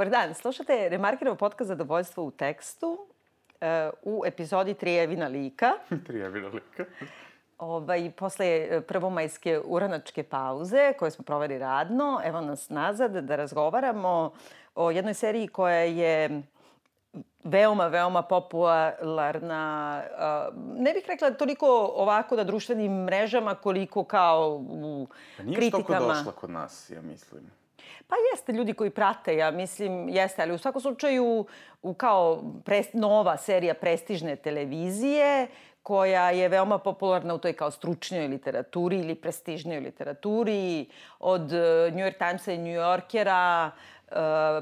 Dobar dan, slušate Remarkirov podcast Zadovoljstvo u tekstu uh, u epizodi Trijevina lika. Trijevina lika. Ovaj, posle prvomajske uranačke pauze koje smo proveli radno, evo nas nazad da razgovaramo o jednoj seriji koja je veoma, veoma popularna, ne bih rekla toliko ovako na društvenim mrežama koliko kao u pa kritikama. Nije što došla kod nas, ja mislim. Pa jeste ljudi koji prate, ja mislim, jeste, ali u svakom slučaju u kao pres, nova serija prestižne televizije koja je veoma popularna u toj kao stručnjoj literaturi ili prestižnoj literaturi, od e, New York Timesa i New Yorkera, e,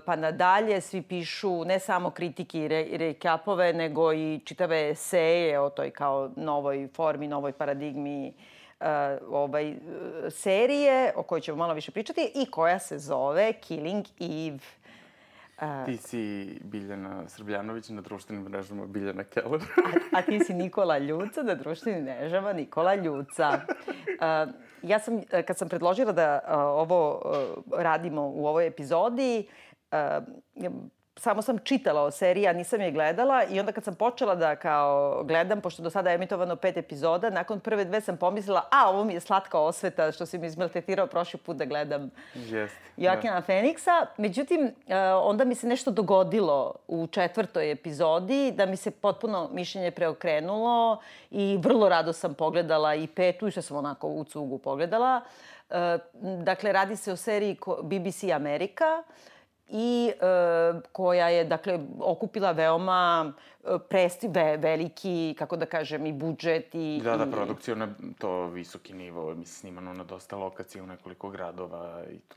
pa nadalje svi pišu ne samo kritike i, re, rekapove, nego i čitave eseje o toj kao novoj formi, novoj paradigmi uh, ovaj, serije o kojoj ćemo malo više pričati i koja se zove Killing Eve. Uh, ti si Biljana Srbljanović na društvenim mrežama Biljana Keller. a, a ti si Nikola Ljuca na društvenim mrežama Nikola Ljuca. Uh, ja sam, kad sam predložila da uh, ovo uh, radimo u ovoj epizodi, uh, samo sam čitala o seriji, a nisam je gledala i onda kad sam počela da kao gledam, pošto do sada je emitovano pet epizoda, nakon prve dve sam pomislila, a ovo mi je slatka osveta što si mi izmaltetirao prošli put da gledam yes, Joakina da. Feniksa. Međutim, e, onda mi se nešto dogodilo u četvrtoj epizodi, da mi se potpuno mišljenje preokrenulo i vrlo rado sam pogledala i petu, i što sam onako u cugu pogledala. E, dakle, radi se o seriji BBC Amerika, i e, koja je dakle okupila veoma e, presti ve, veliki kako da kažem i budžet i Da, da, produkcija na to visoki nivo, mislim snimano na dosta lokacija u nekoliko gradova i to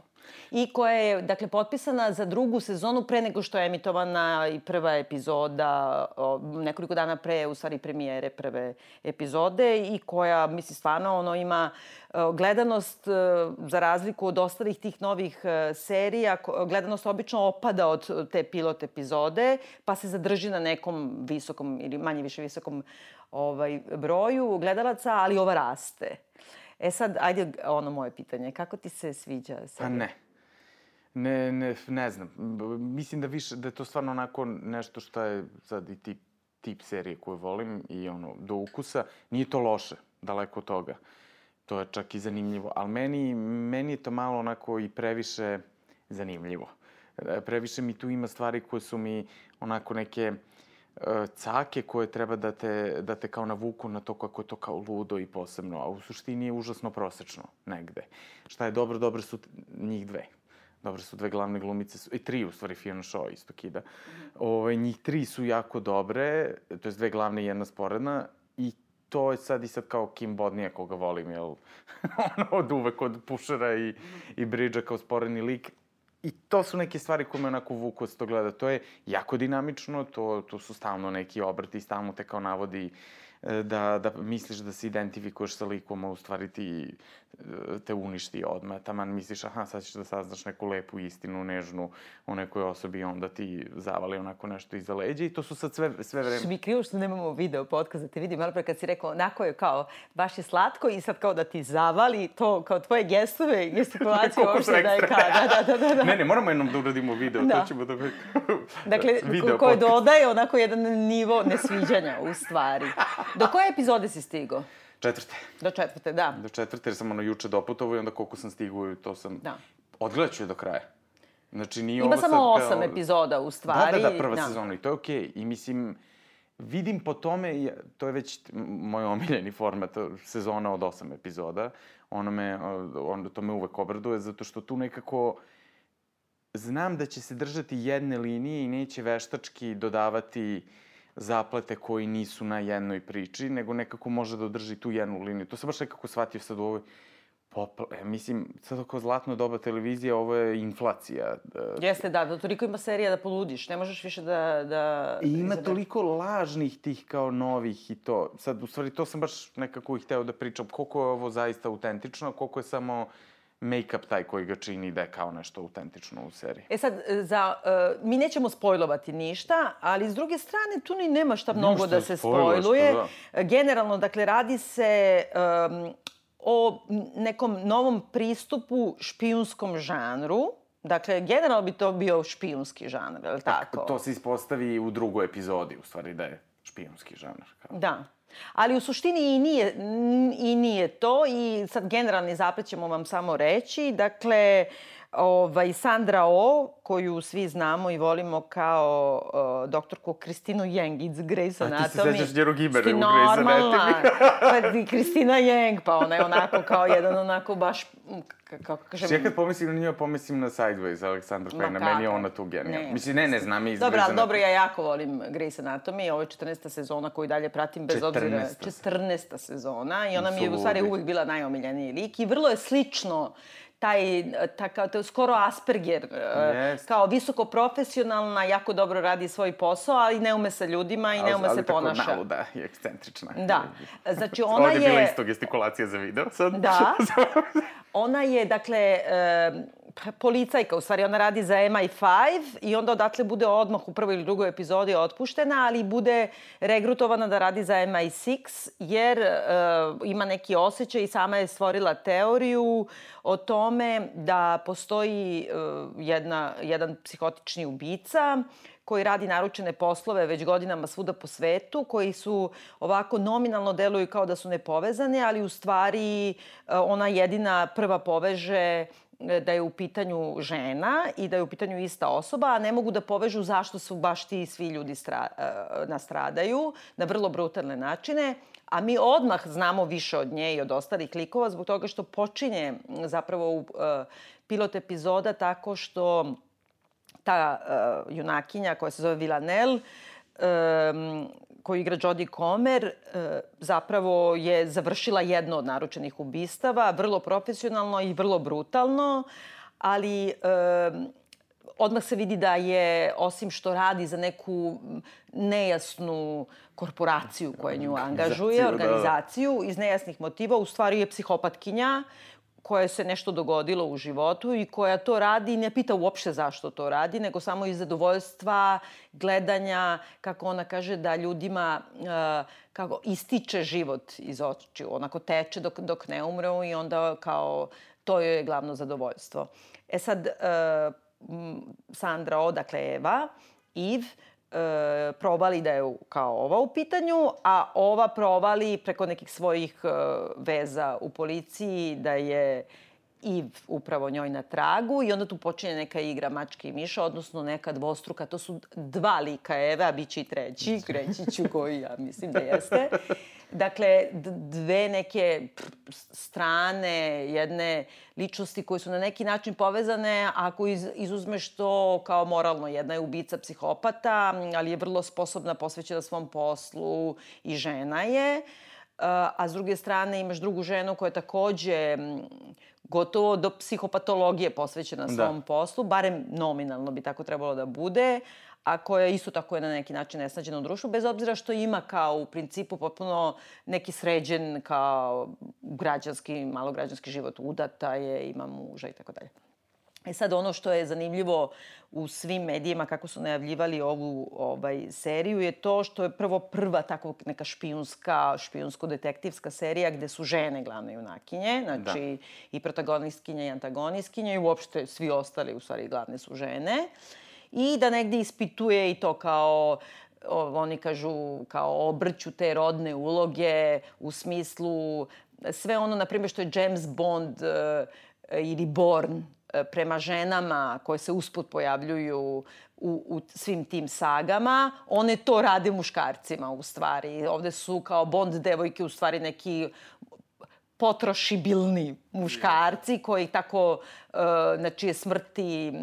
i koja je, dakle, potpisana za drugu sezonu pre nego što je emitovana i prva epizoda, nekoliko dana pre, u stvari, premijere prve epizode i koja, misli, stvarno, ono, ima gledanost, e, za razliku od ostalih tih novih e, serija, gledanost obično opada od te pilot epizode, pa se zadrži na nekom visokom ili manje više visokom ovaj, broju gledalaca, ali ova raste. E sad, ajde ono moje pitanje. Kako ti se sviđa serija? Pa ne. Ne, ne, ne znam. Mislim da više, da je to stvarno onako nešto što je sad i tip, tip serije koju volim i ono, do ukusa. Nije to loše, daleko od toga. To je čak i zanimljivo. Ali meni, meni je to malo onako i previše zanimljivo. E, previše mi tu ima stvari koje su mi onako neke cake koje treba da te, da te kao navuku na to kako je to kao ludo i posebno, a u suštini je užasno prosečno negde. Šta je dobro, dobre su njih dve. Dobre su dve glavne glumice, i tri u stvari Fiona Shaw isto kida. -hmm. Ove, ovaj, njih tri su jako dobre, to je dve glavne i jedna sporedna, i to je sad i sad kao Kim Bodnija koga volim, jel? ono od uvek od Pušera i, i Bridgea kao sporedni lik, I to su neke stvari koje me onako vuku da to gleda. To je jako dinamično, to, to su stalno neki obrti, stalno te kao navodi da, da misliš da se identifikuješ sa likom, a u stvari ti e, te uništi odmah. Taman misliš, aha, sad ćeš da saznaš neku lepu istinu, nežnu o nekoj osobi i onda ti zavali onako nešto iza leđa i to su sad sve, sve vreme. Što mi krivo što nemamo video podcast da te vidim, malo pre kad si rekao, onako je kao, baš je slatko i sad kao da ti zavali to, kao tvoje gestove, gestikulacije uopšte da je kao, da, da, da, da, da. Ne, ne, moramo jednom da uradimo video, da. to ćemo da... dakle, video koje dodaje onako jedan nivo nesviđanja u stvari. Do koje epizode si stigao? Četvrte. Do četvrte, da. Do četvrte, jer sam ono juče doputovao i onda koliko sam stigao i to sam... Da. Odgledat ću je do kraja. Znači, nije Ima samo osam kao... epizoda, u stvari. Da, da, da, prva da. sezona i to je okej. Okay. I mislim, vidim po tome, to je već moj omiljeni format, sezona od osam epizoda. Ono me, ono, to me uvek obraduje, zato što tu nekako znam da će se držati jedne linije i neće veštački dodavati uh, zaplete koji nisu na jednoj priči, nego nekako može da održi tu jednu liniju. To sam baš nekako shvatio sad u ovoj popla... E, mislim, sad oko zlatno doba televizije, ovo je inflacija. Da... Jeste, da, da toliko ima serija da poludiš, ne možeš više da... da I ima da... toliko lažnih tih kao novih i to. Sad, u stvari, to sam baš nekako i hteo da pričam, koliko je ovo zaista autentično, koliko je samo make-up taj koji ga čini da je kao nešto autentično u seriji. E sad, za, uh, mi nećemo spojlovati ništa, ali s druge strane tu ni nema šta mnogo da se spojluje. Da. Generalno, dakle, radi se um, o nekom novom pristupu špijunskom žanru Dakle, generalno bi to bio špijunski žanr, je li tako? To se ispostavi u drugoj epizodi, u stvari, da je špijunski žanr. Kao. Da. Ali u suštini i nije, i nije to i sad generalni zaplet ćemo vam samo reći. Dakle, ovaj, Sandra O, koju svi znamo i volimo kao uh, doktorku Kristinu Yang iz Grey's Anatomy. A ti se sećaš njenog imena u Grey's Anatomy? pa Kristina Yang, pa ona je onako kao jedan onako baš kako kažem... Ja kad pomislim na nju, pomislim na Sideways, Aleksandra Pajna, meni je ona tu genijalna. Mislim, ne, ne znam iz Dobro, ali dobro, ja jako volim Grey's Anatomy, ovo je 14. sezona koju dalje pratim bez 14. obzira... 14. sezona. I ona mi je u stvari uvijek bila najomiljeniji lik i vrlo je slično taj, takav, to je skoro Asperger, yes. kao visoko profesionalna, jako dobro radi svoj posao, ali ne ume sa ljudima i ne ume ali, se ponaša. Ali tako naluda i ekscentrična. Da. Znači ona je... Ovdje je bila isto gestikulacija za video sad. Da. Ona je, dakle, policajka, u stvari ona radi za MI5 i onda odatle bude odmah u prvoj ili drugoj epizodi otpuštena, ali bude regrutovana da radi za MI6 jer uh, ima neki osjećaj i sama je stvorila teoriju o tome da postoji uh, jedna, jedan psihotični ubica koji radi naručene poslove već godinama svuda po svetu, koji su ovako nominalno deluju kao da su nepovezane, ali u stvari ona jedina prva poveže da je u pitanju žena i da je u pitanju ista osoba, a ne mogu da povežu zašto su baš ti svi ljudi stra, e, nastradaju na vrlo brutalne načine. A mi odmah znamo više od nje i od ostalih klikova zbog toga što počinje zapravo u uh, pilot epizoda tako što ta uh, junakinja koja se zove Villanelle koju igra Jodie Comer, e, zapravo je završila jedno od naručenih ubistava, vrlo profesionalno i vrlo brutalno, ali e, odmah se vidi da je, osim što radi za neku nejasnu korporaciju koja nju angažuje, organizaciju, iz nejasnih motiva, u stvari je psihopatkinja koja se nešto dogodilo u životu i koja to radi i ne pita uopšte zašto to radi, nego samo iz zadovoljstva gledanja, kako ona kaže, da ljudima uh, kako ističe život iz očiju, onako teče dok, dok ne umre i onda kao to je glavno zadovoljstvo. E sad, uh, Sandra O, dakle Eva, Eve, e, probali da je kao ova u pitanju, a ova probali preko nekih svojih e, veza u policiji da je i upravo njoj na tragu i onda tu počinje neka igra mačke i miša, odnosno neka dvostruka. To su dva lika Eve, a bit će i treći, kreći ću koji ja mislim da jeste. Dakle, dve neke strane jedne ličnosti koje su na neki način povezane, ako iz, izuzmeš to kao moralno. Jedna je ubica psihopata, ali je vrlo sposobna, posvećena svom poslu i žena je. A s druge strane imaš drugu ženu koja je takođe gotovo do psihopatologije posvećena da. svom da. poslu, barem nominalno bi tako trebalo da bude, a koja isto tako je na neki način nesnađena u društvu, bez obzira što ima kao u principu potpuno neki sređen kao građanski, malo građanski život, udata je, ima muža i tako dalje. E sad ono što je zanimljivo u svim medijima kako su najavljivali ovu ovaj, seriju je to što je prvo prva tako neka špijunska, špijunsko-detektivska serija gde su žene glavne junakinje, znači da. i protagonistkinja i antagonistkinja i uopšte svi ostali u stvari glavne su žene. I da negde ispituje i to kao oni kažu kao obrću te rodne uloge u smislu sve ono, na primjer, što je James Bond uh, ili Born prema ženama koje se usput pojavljuju u, u svim tim sagama, one to rade muškarcima u stvari. Ovde su kao Bond devojke u stvari neki potrošibilni muškarci koji tako na čije smrti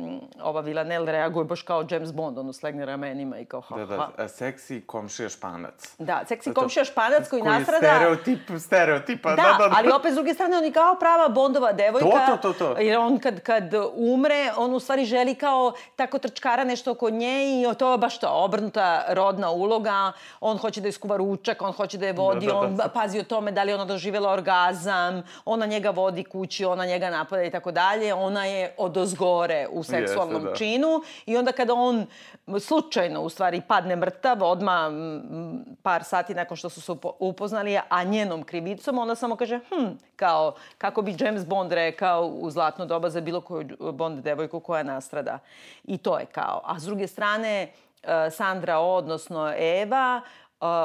ova Villanelle reaguje baš kao James Bond, ono slegne ramenima i kao ha, da, da, a seksi komšija španac. Da, seksi komšija španac koji, koji nastrada... Koji je stereotip, stereotipa. Da, da, da, da. ali opet s druge strane on je kao prava Bondova devojka. To, to, to, to. Jer on kad, kad umre, on u stvari želi kao tako trčkara nešto oko nje i to je baš to, obrnuta rodna uloga. On hoće da iskuva ručak, on hoće da je vodi, da, da, da. on pazi o tome da li ona doživela orgazam, ona njega vodi kući, ona njega napada i tako dalje ona je odozgore u seksualnom Jeste, da. činu i onda kada on slučajno u stvari padne mrtav odma par sati nakon što su se upo- upoznali, a njenom krivicom, ona samo kaže, hm, kao, kako bi James Bond rekao u zlatno doba za bilo koju Bond devojku koja nastrada. I to je kao. A s druge strane, e, Sandra, odnosno Eva,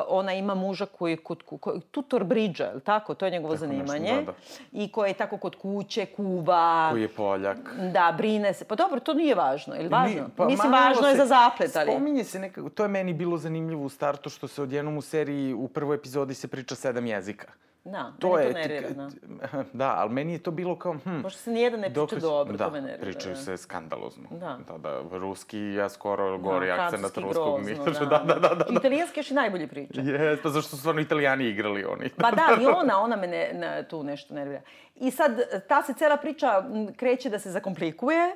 ona ima muža koji je kod, koji, tutor bridža, je tako? To je njegovo Tako nešto, zanimanje. da, da. I koji je tako kod kuće, kuva. Koji je Poljak. Da, brine se. Pa dobro, to nije važno. Je li važno? Nije, pa Mislim, važno je se- za zaplet, ali... Spominje se nekako, to je meni bilo zanimljivo u startu, što se odjednom u seriji, u prvoj epizodi se priča sedam jezika. Da, To je... to nervira, da. Da, ali meni je to bilo kao, hm... Možda se nijedan ne priča dobro, da, to me nervira. pričaju da. se skandalozno. Da. Da, da, ruski, ja skoro gori akcent na francuski ruskog miraža. Da, da, da, da. da. Italijanski još i najbolje priča. Jes, pa zašto su stvarno italijani igrali oni? Pa da, i ona, ona me ne, ne, tu nešto nervira. I sad, ta se cela priča kreće da se zakomplikuje. E,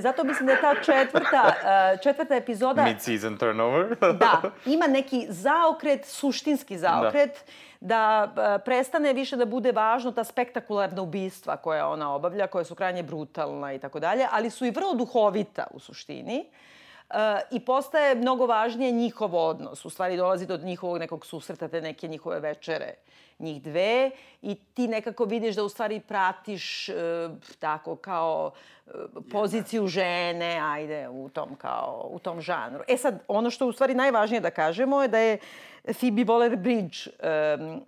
Zato mislim da je ta četvrta, e, četvrta epizoda... Mid-season turnover. Da, ima neki zaokret, suštinski zaokret, da, e, prestane više da bude važno ta spektakularna ubistva koja ona obavlja, koja su krajnje brutalna i tako dalje, ali su i vrlo duhovita u suštini. E, I postaje mnogo važnije njihov odnos. U stvari dolazi do njihovog nekog susreta, te neke njihove večere njih dve i ti nekako vidiš da u stvari pratiš e, tako kao e, poziciju žene, ajde, u tom kao, u tom žanru. E sad, ono što u stvari najvažnije da kažemo je da je Phoebe Waller-Bridge em,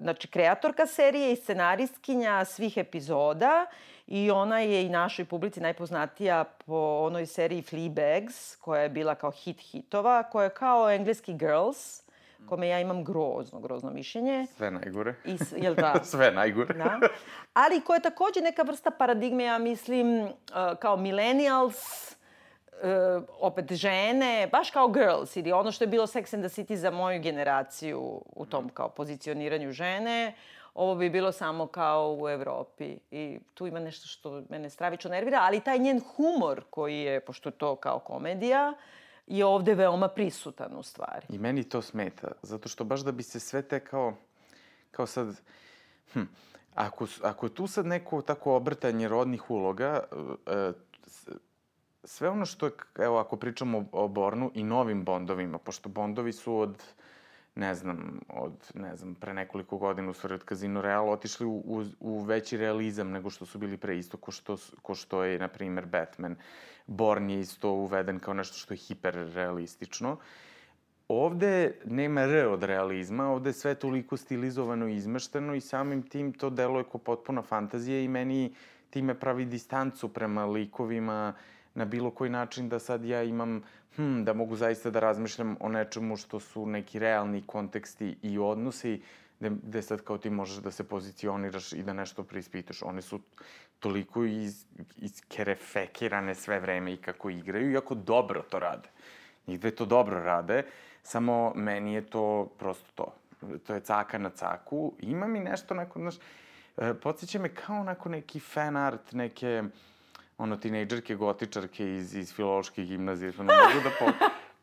znači kreatorka serije i scenaristkinja svih epizoda i ona je i našoj publici najpoznatija po onoj seriji Fleabags, koja je bila kao hit hitova, koja je kao engleski Girls, kome ja imam grozno, grozno mišljenje. Sve najgore. I, jel da? Sve najgore. Da. Ali koja je takođe neka vrsta paradigme, ja mislim, uh, kao millennials, uh, opet žene, baš kao girls, ili ono što je bilo Sex and the City za moju generaciju u tom kao pozicioniranju žene, ovo bi bilo samo kao u Evropi. I tu ima nešto što mene stravično nervira, ali taj njen humor koji je, pošto je to kao komedija, je ovde veoma prisutan u stvari. I meni to smeta, zato što baš da bi se sve te kao, kao sad, hm, ako, ako je tu sad neko tako obrtanje rodnih uloga, e, sve ono što evo ako pričamo o, o Bornu i novim Bondovima, pošto Bondovi su od, ne znam, od, ne znam, pre nekoliko godina u stvari od Casino Real otišli u, u, u veći realizam nego što su bili pre isto, ko što, ko što je, na primer, Batman. Born je isto uveden kao nešto što je hiperrealistično. Ovde nema R od realizma, ovde je sve toliko stilizovano i izmešteno i samim tim to deluje kao potpuna fantazija i meni time pravi distancu prema likovima na bilo koji način da sad ja imam, hm, da mogu zaista da razmišljam o nečemu što su neki realni konteksti i odnosi, gde, gde sad kao ti možeš da se pozicioniraš i da nešto preispitaš. One su toliko iz, iskerefekirane sve vreme i kako igraju, iako dobro to rade. Njih dve to dobro rade, samo meni je to prosto to. To je caka na caku. Ima mi nešto onako, znaš, e, podsjeća me kao onako neki fan art, neke ono, tinejdžerke, gotičarke iz, iz filološke gimnazije, ne mogu da po...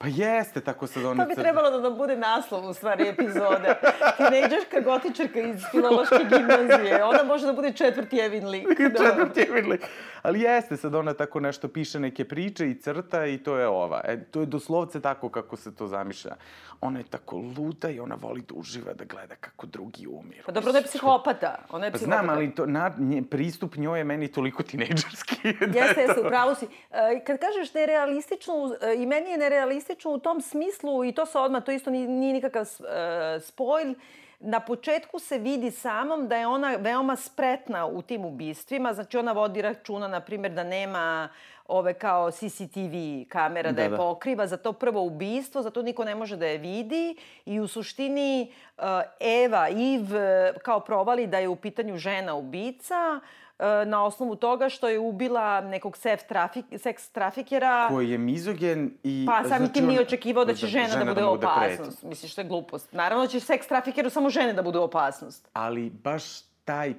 Pa jeste, tako sad one... To bi trebalo da nam bude naslov u stvari epizode. Tinejdžerka gotičarka iz filološke gimnazije. Ona može da bude četvrti Evin lik. Da. Četvrti je vidli. Ali jeste, sad ona tako nešto piše neke priče i crta i to je ova. E, to je doslovce tako kako se to zamišlja. Ona je tako luda i ona voli da uživa, da gleda kako drugi umiru. Pa dobro, ona je psihopata. Ona je Pa psihopata. znam, ali to, na, nje, pristup njoj je meni toliko tinejdžerski. da je Jeste, jeste, upravo si. E, kad kažeš nerealistično, e, i meni je nerealistično u tom smislu, i to se odmah, to isto nije, nije nikakav e, spojl, na početku se vidi samom da je ona veoma spretna u tim ubistvima. Znači, ona vodi računa, na primjer, da nema ove kao CCTV kamera da, Da, je da. pokriva za to prvo ubistvo, zato niko ne može da je vidi i u suštini uh, Eva, Iv, uh, kao provali da je u pitanju žena ubica, uh, na osnovu toga što je ubila nekog seks, trafik, seks trafikera, Koji je mizogen i... pa samim tim on- nije očekivao da će žena, da bude preti. opasnost. Misliš, što je glupost. Naravno da će seks trafikeru samo žene da budu opasnost. ali baš taj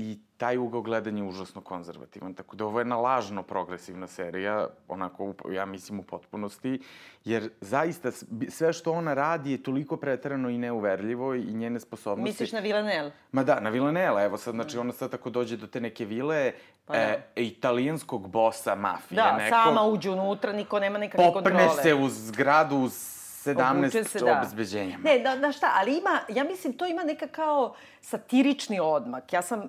i taj ugao gledanja je užasno konzervativan. Tako da ovo je jedna lažno progresivna serija, onako, ja mislim, u potpunosti, jer zaista sve što ona radi je toliko pretarano i neuverljivo i njene sposobnosti... Misliš na Villanelle? Ma da, na Villanelle, evo sad, znači ona sad tako dođe do te neke vile, pa, e, da. italijanskog bosa mafije. Da, nekog, sama uđe unutra, niko nema nikakve kontrole. Popne se u zgradu, uz 17 se, da. obezbeđenja. Ne, da, da šta, ali ima, ja mislim, to ima neka kao satirični odmak. Ja sam, uh,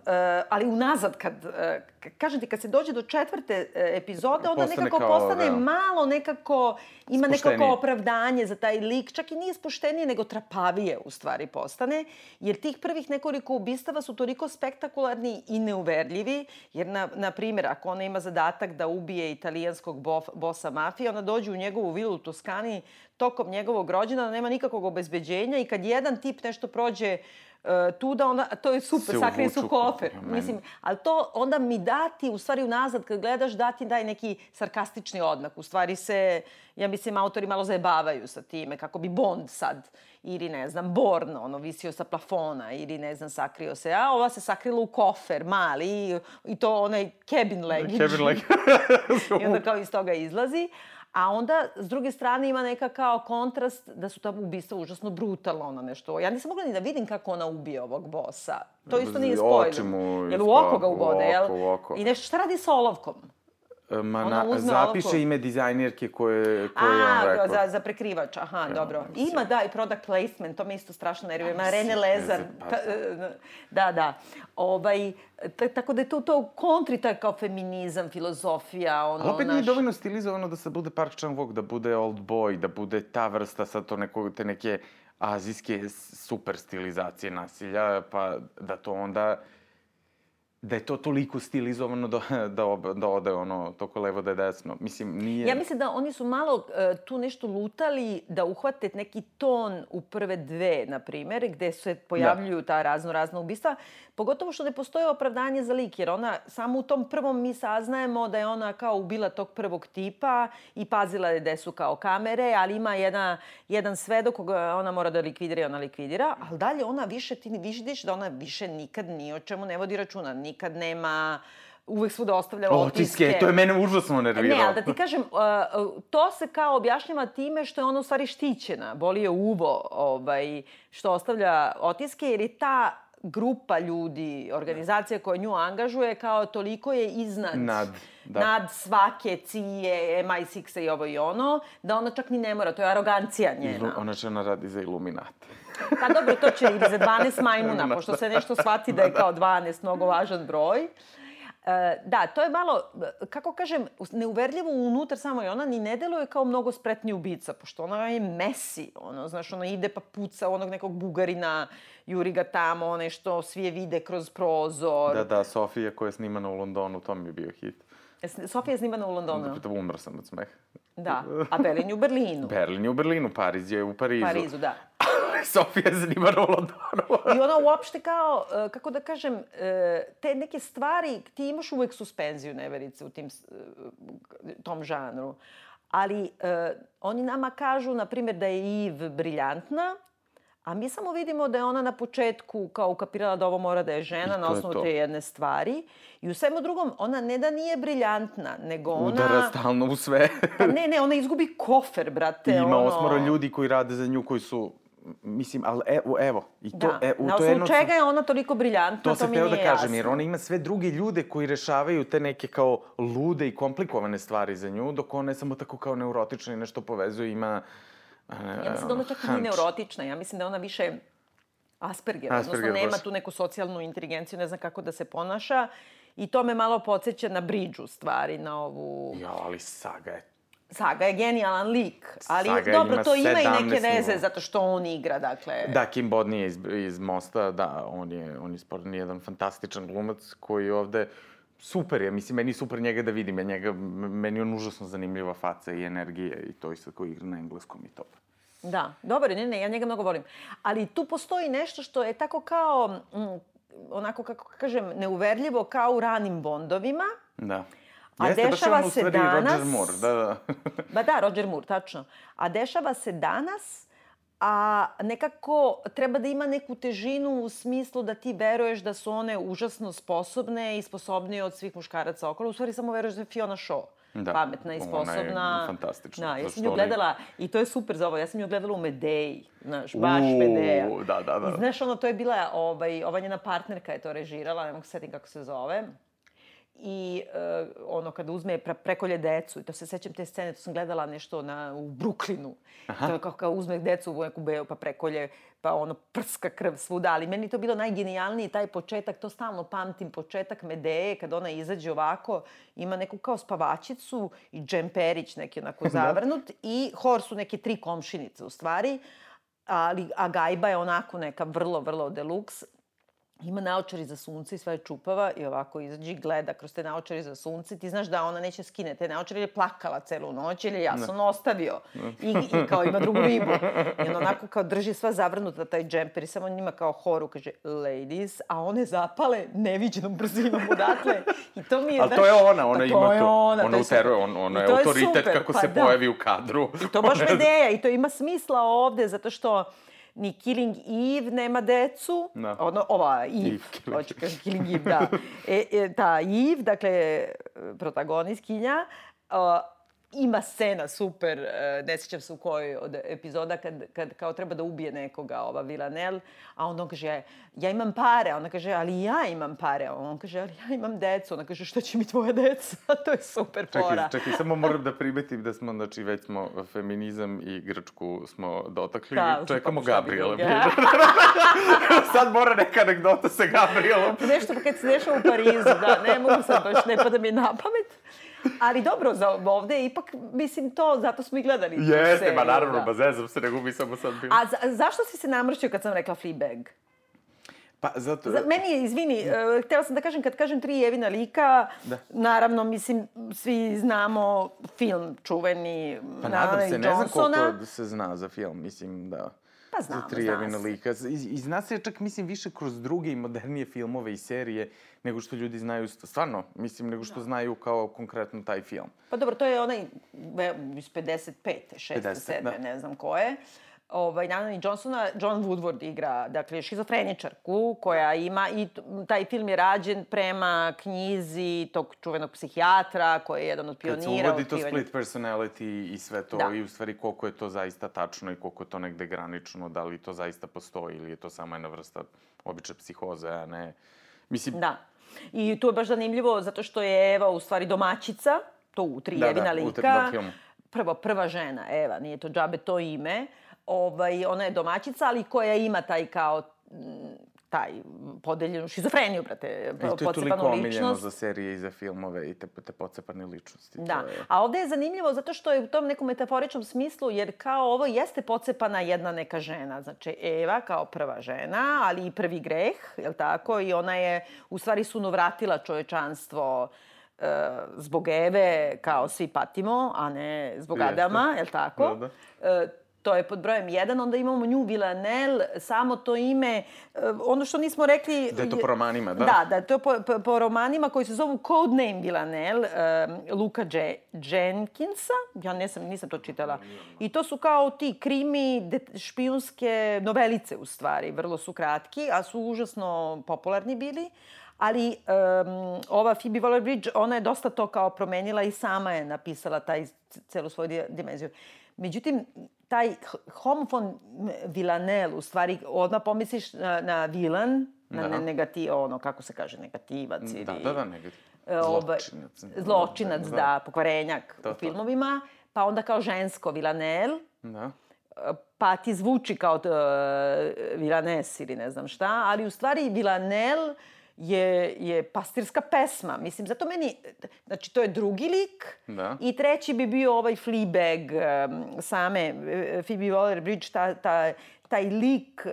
ali unazad, kad, uh, kažem ti, kad se dođe do četvrte uh, epizode, onda postane nekako kao, postane da. malo nekako, ima Spuštenije. nekako opravdanje za taj lik. Čak i nije spuštenije, nego trapavije u stvari postane. Jer tih prvih nekoliko ubistava su toliko spektakularni i neuverljivi. Jer, na, na primjer, ako ona ima zadatak da ubije italijanskog bof, bosa mafije, ona dođe u njegovu vilu u Toskani tokom njegovog rođena, nema nikakvog obezbeđenja i kad jedan tip nešto prođe uh, tu da onda, to je super, sakrije su kofer. Mislim, ali to onda mi dati, u stvari unazad kad gledaš, dati daj neki sarkastični odmak. U stvari se, ja mislim, autori malo zajebavaju sa time, kako bi Bond sad, ili ne znam, Born, ono, visio sa plafona, ili ne znam, sakrio se, a ova se sakrila u kofer, mali, i, i to onaj cabin luggage. Cabin luggage. I onda kao iz toga izlazi. A onda, s druge strane, ima neka kao kontrast da su ta ubistva užasno brutalno, ono nešto. Ja nisam mogla ni da vidim kako ona ubije ovog bosa. To isto nije. Oči mu Jel u oko ga ubode, jel? U oko. I nešto, šta radi sa olovkom? Ma, na, zapiše olovku. ime dizajnerke koje, koje je on rekao. za, za prekrivač, aha, ja, dobro. Ima, da, i product placement, to me isto strašno nervira. Ima Rene Lezar. Pa. Da, da. Ovaj, tako da je to, to kontri taj kao feminizam, filozofija, ono, Ali opet naš... nije dovoljno stilizovano da se bude Park Chan-wook, da bude Old Boy, da bude ta vrsta sad to neko, te neke azijske super stilizacije nasilja, pa da to onda da je to toliko stilizovano da, da, ob, da ode ono, toko levo da je desno. Mislim, nije... Ja mislim da oni su malo uh, tu nešto lutali da uhvate neki ton u prve dve, na primer, gde se pojavljuju da. ta razno razna ubistva. Pogotovo što ne postoje opravdanje za lik, jer ona, samo u tom prvom mi saznajemo da je ona kao ubila tog prvog tipa i pazila je gde su kao kamere, ali ima jedna, jedan svedok koga ona mora da likvidira i ona likvidira, ali dalje ona više, ti vidiš da ona više nikad ni o čemu ne vodi računa, nikad nema uvek svuda ostavlja otiske. Otiske, to je mene užasno nerviralo. Ne, ali da ti kažem, to se kao objašnjava time što je ona u stvari štićena. Boli je uvo ovaj, što ostavlja otiske, jer je ta grupa ljudi, organizacija koja nju angažuje, kao toliko je iznad... Nad, da. nad svake cije, MI6 i ovo i ono, da ona čak ni ne mora, to je arogancija njena. Ona žena radi za Illuminati. pa dobro, to će ili za 12 majmuna, pošto se nešto shvati da je kao 12 mnogo važan broj. E, da, to je malo, kako kažem, neuverljivo unutar samo i ona ni ne deluje kao mnogo spretni ubica, pošto ona je mesi, ono, znaš, ona ide pa puca onog nekog bugarina, juri ga tamo, nešto, svi je vide kroz prozor. Da, da, Sofija koja je snimana u Londonu, to mi je bio hit. Sofija je snimana u Londonu? Da, umr sam od smeha. Da, a Berlin je u Berlinu. Berlin je u Berlinu, Pariz je u Parizu. Parizu, da. Sofija je u Londonu. I ona uopšte kao, e, kako da kažem, e, te neke stvari, ti imaš uvek suspenziju neverice u tim, e, tom žanru. Ali oni nama kažu, na primjer, da je Iv briljantna, A mi samo vidimo da je ona na početku kao ukapirala da ovo mora da je žena na osnovu te jedne stvari. I u svemu drugom, ona ne da nije briljantna, nego ona... Udara stalno u sve. pa ne, ne, ona izgubi kofer, brate. I ima ono... osmoro ljudi koji rade za nju, koji su Mislim, ali evo, evo. I to, da. e, u, na osnovu jedno... čega je ona toliko briljantna, to, to mi nije da kažem, jasno. jer ona ima sve druge ljude koji rešavaju te neke kao lude i komplikovane stvari za nju, dok ona je samo tako kao neurotična i nešto povezuje, ima Ja mislim da ona čak nije neurotična, ja mislim da ona više Asperger, Asperger odnosno nema tu neku socijalnu inteligenciju, ne zna kako da se ponaša. I to me malo podsjeća na Bridge, u stvari, na ovu... Jo, ali Saga je Saga je genijalan lik, ali Saga dobro, to ima i neke veze zato što on igra, dakle... Da, Kim Bodni je iz, iz Mosta, da, on je, on je sporni jedan fantastičan glumac koji ovde super je, mislim, meni super njega da vidim, ja njega, meni on užasno zanimljiva faca i energija i to isto koji igra na engleskom i to. Da, dobar je, ne, ne, ja njega mnogo volim. Ali tu postoji nešto što je tako kao, mm, onako kako kažem, neuverljivo kao u ranim bondovima. Da. A Jeste, dešava se danas... Roger Moore, da, da. ba da, Roger Moore, tačno. A dešava se danas a nekako treba da ima neku težinu u smislu da ti veruješ da su one užasno sposobne i sposobnije od svih muškaraca okolo. U stvari samo veruješ da je Fiona Shaw da. pametna i sposobna. Ona je fantastična. Da, ja sam nju gledala, i to je super za ovo, ja sam nju gledala u Medeji, znaš, baš Uuu, Medeja. Da, da, da. I znaš, ono, to je bila, ovaj, ova njena partnerka je to režirala, ne mogu se setim kako se zove i uh, ono kada uzme pre, prekolje decu i to se sećam te scene, to sam gledala nešto na, u Bruklinu. Aha. To je kao, kao uzme decu u neku beo pa prekolje pa ono prska krv svuda, ali meni to bilo najgenijalniji taj početak, to stalno pamtim, početak Medeje, kad ona izađe ovako, ima neku kao spavačicu i džemperić neki onako da. zavrnut i hor su neke tri komšinice u stvari, ali, a gajba je onako neka vrlo, vrlo deluks ima naočari za sunce i sve je čupava i ovako izađe i gleda kroz te naočari za sunce. Ti znaš da ona neće skine te naočari jer je plakala celu noć ili ja sam ostavio. I, I kao ima drugu ribu. I ona onako kao drži sva zavrnuta taj džemper i samo njima kao horu kaže ladies, a one zapale neviđenom brzinom odatle. I to mi je... Ali to je ona, ona pa ima to. Je ona, ona uteruje, on, ona je autoritet je kako pa se da. pojavi u kadru. I to baš ideja i to ima smisla ovde zato što ni Killing Eve nema decu. Da. Ono, ova Eve, Eve hoću kažem Killing Eve, da. E, e, ta Eve, dakle, protagonistkinja, uh, ima scena super, e, ne sjećam se u kojoj od epizoda kad, kad kao treba da ubije nekoga, ova Villanel, a on kaže, ja imam pare, ona kaže, ali ja imam pare, a on kaže, ali ja imam decu, ona kaže, šta će mi tvoja deca? to je super čekaj, fora. Čekaj, samo moram da primetim da smo, znači, već smo feminizam i Grčku smo dotakli, da, čekamo Gabriela. sad mora neka anegdota sa Gabrielom. Nešto kad se dešava u Parizu, da, ne mogu sad baš, ne pada mi na pamet. Ali dobro, za ovde je ipak, mislim, to, zato smo i gledali. Jeste, ma naravno, da. ba zezam se, nego mi samo sad bilo. A za, zašto si se namršio kad sam rekla Fleabag? Pa, zato... Za, meni je, izvini, uh, htela sam da kažem, kad kažem tri Evina lika, da. naravno, mislim, svi znamo film čuveni Pa nadam se, ne znam koliko se zna za film, mislim da... Pa znamo, za tri Evina lika. I, I zna se čak, mislim, više kroz druge i modernije filmove i serije nego što ljudi znaju, stvarno, mislim, nego što da. znaju kao konkretno taj film. Pa dobro, to je onaj iz 55. 6. 7. Da. ne znam ko je. Ovaj, Nana Johnsona, John Woodward igra, dakle, šizofreničarku koja ima, i taj film je rađen prema knjizi tog čuvenog psihijatra koji je jedan od pionira. Kad se uvodi to split personality i sve to, da. i u stvari koliko je to zaista tačno i koliko je to negde granično, da li to zaista postoji ili je to samo jedna vrsta obične psihoze, a ne... Mislim, da. I tu je baš zanimljivo zato što je Eva u stvari domaćica, to u tri da, Evina da, lika. Da, Prvo, prva žena, Eva, nije to džabe to ime. Ovaj, ona je domaćica, ali koja ima taj kao taj podeljenu šizofreniju, brate, pocepanu ličnost. I to je toliko omiljeno za serije i za filmove i te, te pocepane ličnosti. Da, je... a ovde je zanimljivo zato što je u tom nekom metaforičnom smislu, jer kao ovo jeste pocepana jedna neka žena. Znači, Eva kao prva žena, ali i prvi greh, je li tako? I ona je u stvari sunovratila čovečanstvo e, zbog Eve, kao svi patimo, a ne zbog Jeste. Adama, je li tako? Da, da. E, To je pod brojem 1. Onda imamo nju Villanel, samo to ime, eh, ono što nismo rekli... Da je to po romanima, da? Da, da je to po, po, po romanima koji se zovu Codename Villanel, um, Luka J. Jenkinsa. Ja nisam, nisam to čitala. I to su kao ti krimi, de, špijunske novelice u stvari. Vrlo su kratki, a su užasno popularni bili. Ali um, ova Phoebe Waller-Bridge, ona je dosta to kao promenila i sama je napisala taj celu svoju dimenziju. Međutim, taj homofon Villanel, u stvari, odmah pomisliš na, na vilan, na da. negativ, ono, kako se kaže, negativac ili... Da, da, da, negativ. E, ovaj, zločinac. Zločinac, da, da pokvarenjak to, u filmovima. Pa onda kao žensko Villanel. Da. Pa ti zvuči kao uh, Villanes ili ne znam šta, ali u stvari Villanel je, je pastirska pesma. Mislim, zato meni, znači to je drugi lik da. i treći bi bio ovaj Fleabag um, same uh, Phoebe Waller-Bridge, ta, ta, taj lik uh,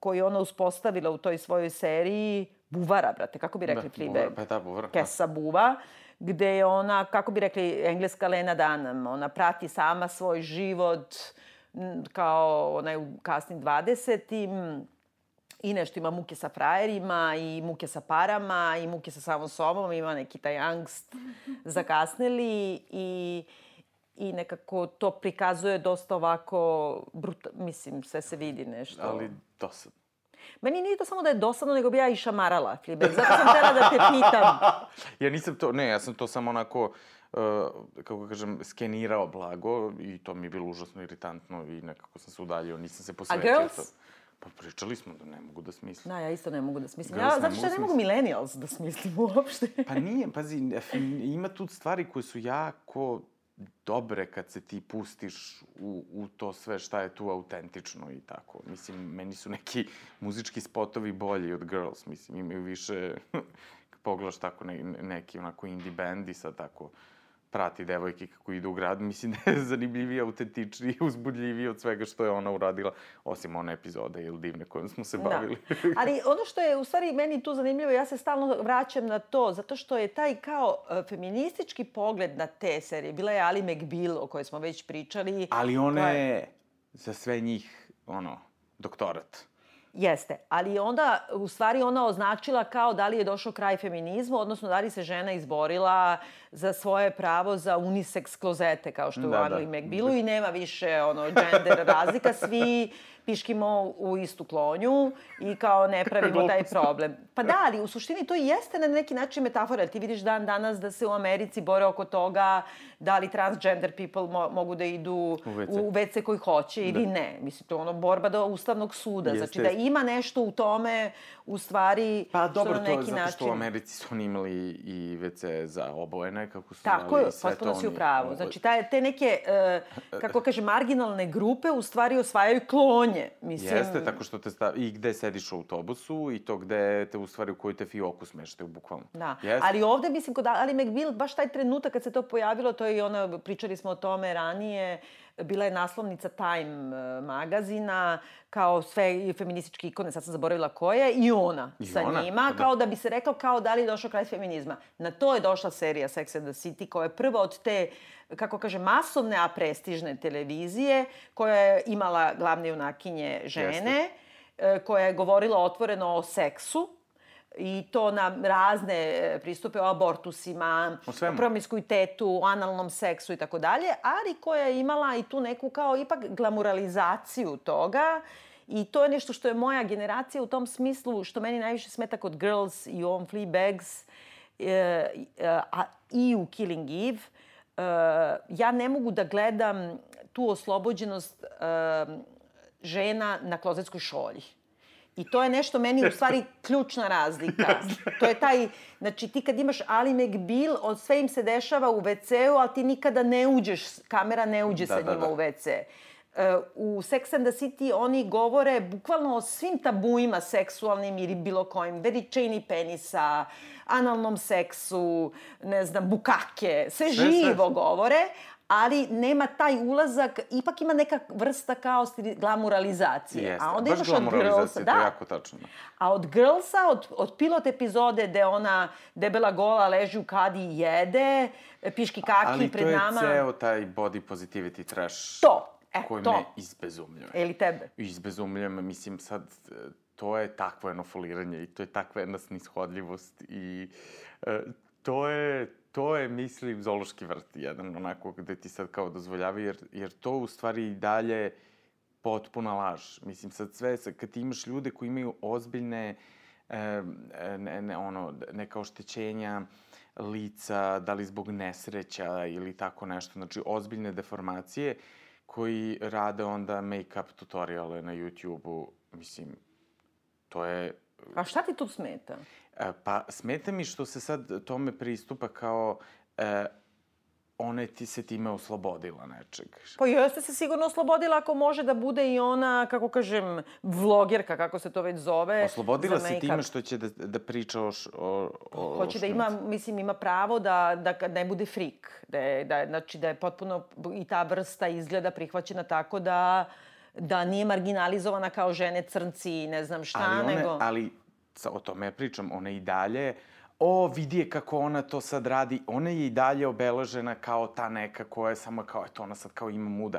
koji ona uspostavila u toj svojoj seriji, buvara, brate, kako bi rekli da, Fleabag? Buvara, pa da, buvara. Kesa buva gde je ona, kako bi rekli, engleska Lena Dunham, ona prati sama svoj život kao ona je u kasnim 20 i nešto ima muke sa frajerima i muke sa parama i muke sa samom sobom, ima neki taj angst zakasnili i i nekako to prikazuje dosta ovako, bruta, mislim, sve se vidi nešto. Ali dosadno. Meni nije to samo da je dosadno, nego bi ja i šamarala Fleabag. Zato sam htela da te pitam. ja nisam to, ne, ja sam to samo onako, uh, kako kažem, skenirao blago i to mi je bilo užasno iritantno i nekako sam se udaljio, nisam se posvetio. A Girls? To. Pa pričali smo da ne mogu da smislim. Da, ja isto ne mogu da smislim. Ja, zato što ja ne mogu millennials da smislim uopšte. Pa nije, pazi, ima tu stvari koje su jako dobre kad se ti pustiš u, u to sve šta je tu autentično i tako. Mislim, meni su neki muzički spotovi bolji od Girls, mislim, imaju više, pogledaš tako ne, neki onako indie band i sad tako prati devojke kako idu u grad, mislim da je zanimljivije, autentičnije, uzbudljivije od svega što je ona uradila, osim one epizode ili divne kojom smo se bavili. Da. Ali ono što je u stvari meni tu zanimljivo, ja se stalno vraćam na to, zato što je taj kao uh, feministički pogled na te serije. Bila je Ali McBeal, o kojoj smo već pričali. Ali ona je za sve njih, ono, doktorat. Jeste, ali onda u stvari ona označila kao da li je došao kraj feminizmu, odnosno da li se žena izborila za svoje pravo za unisex klozete, kao što je Da, u da. Angliji McBealu i nema više ono, gender razlika, svi piškimo u istu klonju i kao ne pravimo taj problem. Pa da, ali u suštini to i jeste na neki način metafora, jer ti vidiš dan danas da se u Americi bore oko toga da li transgender people mo mogu da idu u WC. u WC koji hoće ili Da. ne. Mislim, to je ono borba do Ustavnog suda. Jeste, znači da ima nešto u tome, u stvari, Pa dobro, što na to je neki zato način... što u Americi su oni imali i WC za obojene, kako su Tako je, potpuno si u pravu. Znači, taj, te neke, uh, kako kaže, marginalne grupe u stvari osvajaju klonje. Mislim, Jeste, tako što te stavi, i gde sediš u autobusu i to gde te u stvari u koju te fioku smeštaju, bukvalno. Da, Jeste. ali ovde, mislim, kod Ali McBeal, baš taj trenutak kad se to pojavilo, to je i ona, pričali smo o tome ranije, bila je naslovnica Time eh, magazina, kao sve i feminističke ikone, sad sam zaboravila koja, i ona I sa ona, njima, da. kao da bi se rekao kao da li je došao kraj feminizma. Na to je došla serija Sex and the City, koja je prva od te kako kaže, masovne, a prestižne televizije, koja je imala glavne junakinje žene, e, koja je govorila otvoreno o seksu, i to na razne e, pristupe o abortusima, O svemu. promiskuitetu, o analnom seksu i tako dalje, ali koja je imala i tu neku kao ipak glamuralizaciju toga I to je nešto što je moja generacija u tom smislu, što meni najviše smeta kod Girls i u ovom Fleabags e, e, a, i u Killing Eve. E, ja ne mogu da gledam tu oslobođenost e, žena na klozetskoj šolji. I to je nešto meni u stvari ključna razlika. To je taj, znači ti kad imaš Ali McBeal, od sve im se dešava u WC-u, ali ti nikada ne uđeš, kamera ne uđe Da, sa da, njima da. u WC. U Sex and the City oni govore bukvalno o svim tabuima seksualnim ili bilo kojim, veličini penisa, analnom seksu, ne znam, bukake, sve, Sve, sve. živo govore, ali nema taj ulazak, ipak ima neka vrsta kao glamuralizacije. Jeste, A onda baš Girlsa, glamuralizacija, to je da, jako tačno. A od Girlsa, od, od pilot epizode gde ona debela gola leži u kadi i jede, piški kaki Ali pred to je nama. ceo taj body positivity trash To, e, koji to. me izbezumljuje. Ili tebe. Izbezumljuje me, mislim sad, e, to je takvo jedno foliranje i to je takva jedna snishodljivost i e, to je, to je, mislim, zološki vrt jedan, onako, gde ti sad kao dozvoljava, jer, jer to u stvari i dalje potpuna laž. Mislim, sad sve, sad, kad ti imaš ljude koji imaju ozbiljne, e, ne, ne, ono, neka oštećenja, lica, da li zbog nesreća ili tako nešto, znači ozbiljne deformacije koji rade onda make-up tutoriale na YouTube-u, mislim, to je A šta ti tu smeta? E, Pa, smeta mi što se sad tome pristupa kao e, ona je ti se time oslobodila nečeg. Pa jeste se sigurno oslobodila ako može da bude i ona, kako kažem, vlogerka, kako se to već zove. Oslobodila se time što će da, da priča o, o, o Hoće da ima, mislim, ima pravo da, da kad ne bude frik. Da je, da, znači, da je potpuno i ta vrsta izgleda prihvaćena tako da da nije marginalizovana kao žene crnci i ne znam šta, ali one, nego... Ali, o tome ja pričam, ona i dalje, o, vidi je kako ona to sad radi, ona je i dalje obeležena kao ta neka koja je samo kao, eto, ona sad kao ima muda.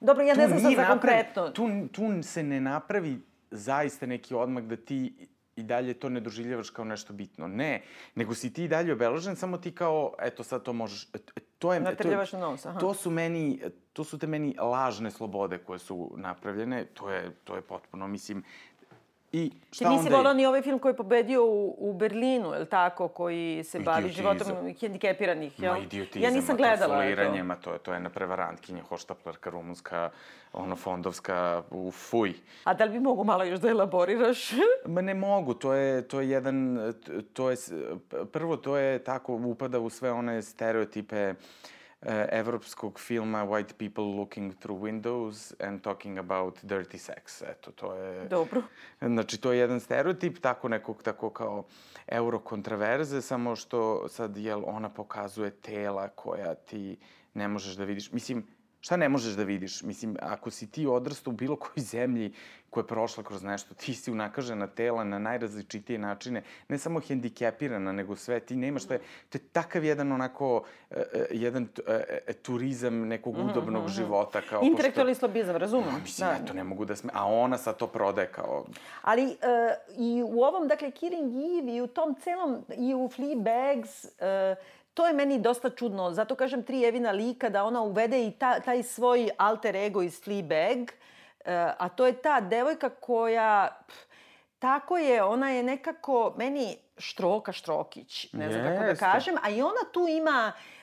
Dobro, ja ne Tu znam sad za konkretno. Tu, tu se ne napravi zaista neki odmak da ti i dalje to ne doživljavaš kao nešto bitno. Ne, nego si ti i dalje obeležen, samo ti kao, eto sad to možeš, et- et- to je... Natrljavaš na nos, aha. To su meni, to su te meni lažne slobode koje su napravljene. To je, to je potpuno, mislim, I šta Ti nisi volao ni ovaj film koji je pobedio u, u Berlinu, je li tako, koji se bavi Idiotizam. životom hendikepiranih, jel? Ma idiotizam, Ja nisam gledala to. ma to je, to je jedna prevarantkinja, hoštaplarka, rumunska, ono, fondovska, u fuj. A da li bi mogu malo još da elaboriraš? Ma ne mogu, to je, to je jedan, to je, prvo to je tako, upada u sve one stereotipe e, evropskog filma White people looking through windows and talking about dirty sex. Eto, to je... Dobro. Znači, to je jedan stereotip, tako nekog, tako kao eurokontraverze, samo što sad, jel, ona pokazuje tela koja ti ne možeš da vidiš. Mislim, šta ne možeš da vidiš? Mislim, ako si ti odrastao u bilo kojoj zemlji koja je prošla kroz nešto, ti si unakažena tela na najrazličitije načine, ne samo hendikepirana, nego sve, ti nemaš, to je, to je takav jedan onako, e, jedan e, turizam nekog udobnog života, kao... pošto- Intelektualni slobizam, razumem. Ma, Mislim, ja to ne mogu da sme... A ona sad to prodaje kao... Ali uh, i u ovom, dakle, Killing Eve i u tom celom, i u Fleabags, uh, to je meni dosta čudno. Zato kažem tri Evina lika da ona uvede i ta, taj svoj alter ego iz Fleabag, uh, a to je ta devojka koja... Pff, tako je, ona je nekako meni štroka štrokić, ne znam kako da kažem, a i ona tu ima e,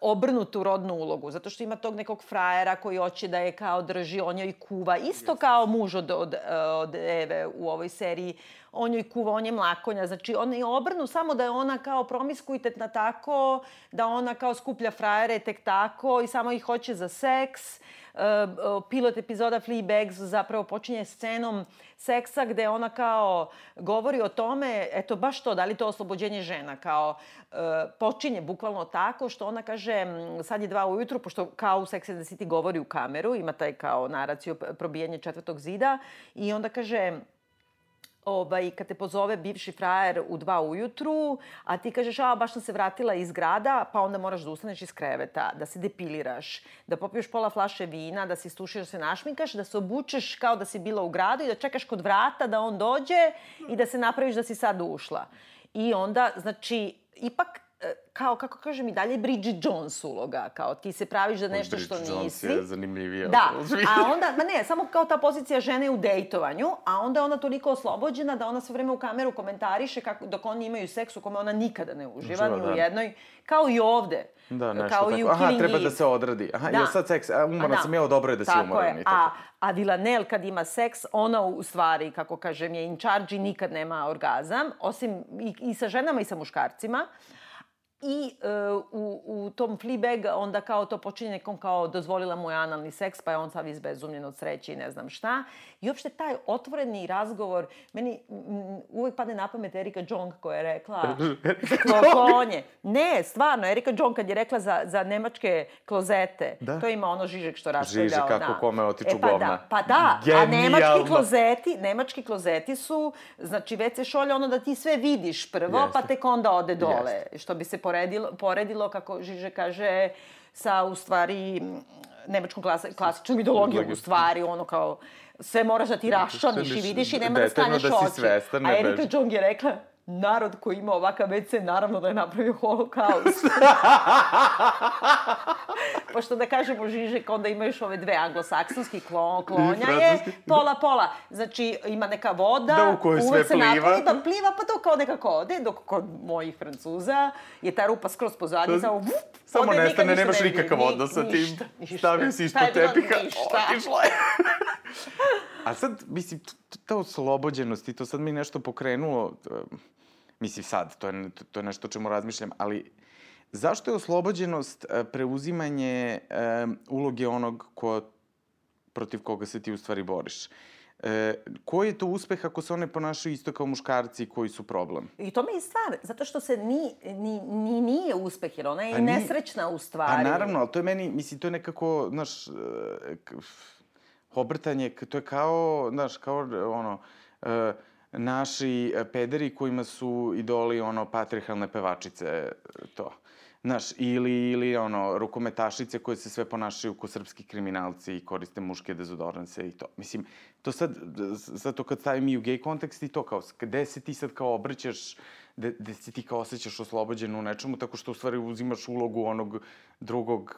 obrnutu rodnu ulogu, zato što ima tog nekog frajera koji hoće da je kao drži, on joj kuva, isto kao muž od, od, e, od Eve u ovoj seriji, on joj kuva, on je mlakonja, znači on je obrnu samo da je ona kao promiskuitetna tako, da ona kao skuplja frajere tek tako i samo ih hoće za seks. E, pilot epizoda Fleabags zapravo počinje scenom seksa gde ona kao govori o tome, eto baš to, da li to oslobođenje žena, kao e, počinje bukvalno tako što ona kaže sad je dva ujutru, pošto kao u Sex and the City govori u kameru, ima taj kao naraciju probijanje četvrtog zida i onda kaže ovaj, kad te pozove bivši frajer u dva ujutru, a ti kažeš, a baš sam se vratila iz grada, pa onda moraš da ustaneš iz kreveta, da se depiliraš, da popiješ pola flaše vina, da se istuširaš, da se našminkaš, da se obučeš kao da si bila u gradu i da čekaš kod vrata da on dođe i da se napraviš da si sad ušla. I onda, znači, ipak kao, kako kažem, i dalje Bridget Jones uloga, kao ti se praviš da nešto što Bridget Jones nisi. je zanimljivija. Da, a onda, ma ne, samo kao ta pozicija žene u dejtovanju, a onda je ona toliko oslobođena da ona sve vreme u kameru komentariše kako, dok oni imaju seks u kome ona nikada ne uživa, Uživa, ni u da. jednoj, kao i ovde. Da, nešto kao tako. Aha, treba da se odradi. Aha, Da. ja sad seks, a, umoran A sam, ja dobro je da si tako umoran. Je. i tako. A, a Villanelle kad ima seks, ona u stvari, kako kažem, je in charge i nikad nema orgazam, osim i, i sa ženama i sa muškarcima. I e, u, u tom Fleabag onda kao to počinje nekom kao dozvolila mu je analni seks, pa je on sav izbezumljen od sreće i ne znam šta. I uopšte taj otvoreni razgovor, meni m, uvek padne na pamet Erika Jong koja je rekla klonje. Ne, stvarno, Erika Jong kad je rekla za, za nemačke klozete, Da. to ima ono Žižek što raspravljao. Žižek, kako da. kome otiču e, pa govna. Da, pa da, a Genijalno. nemački klozeti, nemački klozeti su, znači WC šolja ono da ti sve vidiš prvo, Jeste. pa tek onda ode dole. Jeste. Što bi se poredilo, poredilo, kako Žiže kaže, sa u stvari nemačkom klasa, klasičnom ideologijom u stvari, ono kao sve moraš da ti raščlaniš i vidiš i nema da skanjaš da oči. svestan, A Erika. Jong je rekla, narod koji ima ovakav WC, naravno da je napravio holokaust. Pošto da kažemo Žižek, onda ima još ove dve anglosaksonski klon, klonja je francuski. pola-pola. Znači, ima neka voda, Da, u kojoj sve se pliva. napravi da pliva, pa to kao nekako ode, dok kod mojih Francuza je ta rupa skroz pozadnje, samo vup, Samo nestane, nemaš nikakav Ni- odnos sa tim. ništa, ništa. Stavio si ispod tepiha, otišlo je. A sad, mislim, ta oslobođenost i to sad mi nešto pokrenulo, mislim sad, to je, to je nešto o čemu razmišljam, ali zašto je oslobođenost e, preuzimanje e, uloge onog ko, protiv koga se ti u stvari boriš? E, koji je to uspeh ako se one ponašaju isto kao muškarci koji su problem? I to mi je stvar, zato što se ni, ni, ni nije uspeh, jer ona je Pa i nesrećna u Pa stvari. naravno, ali to je meni, mislim, to je nekako, znaš, e, obrtanje, to je kao, znaš, kao, ono, e, naši e, pederi kojima su idoli, ono, patrihalne pevačice, e, to. Znaš, ili, ili ono, rukometašice koje se sve ponašaju kao srpski kriminalci i koriste muške dezodoranse i to. Mislim, to sad, sad to kad stavim i u gej kontekst i to kao, gde se ti sad kao obrćaš, da, da se ti kao osjećaš oslobođeno u nečemu, tako što u stvari uzimaš ulogu onog drugog,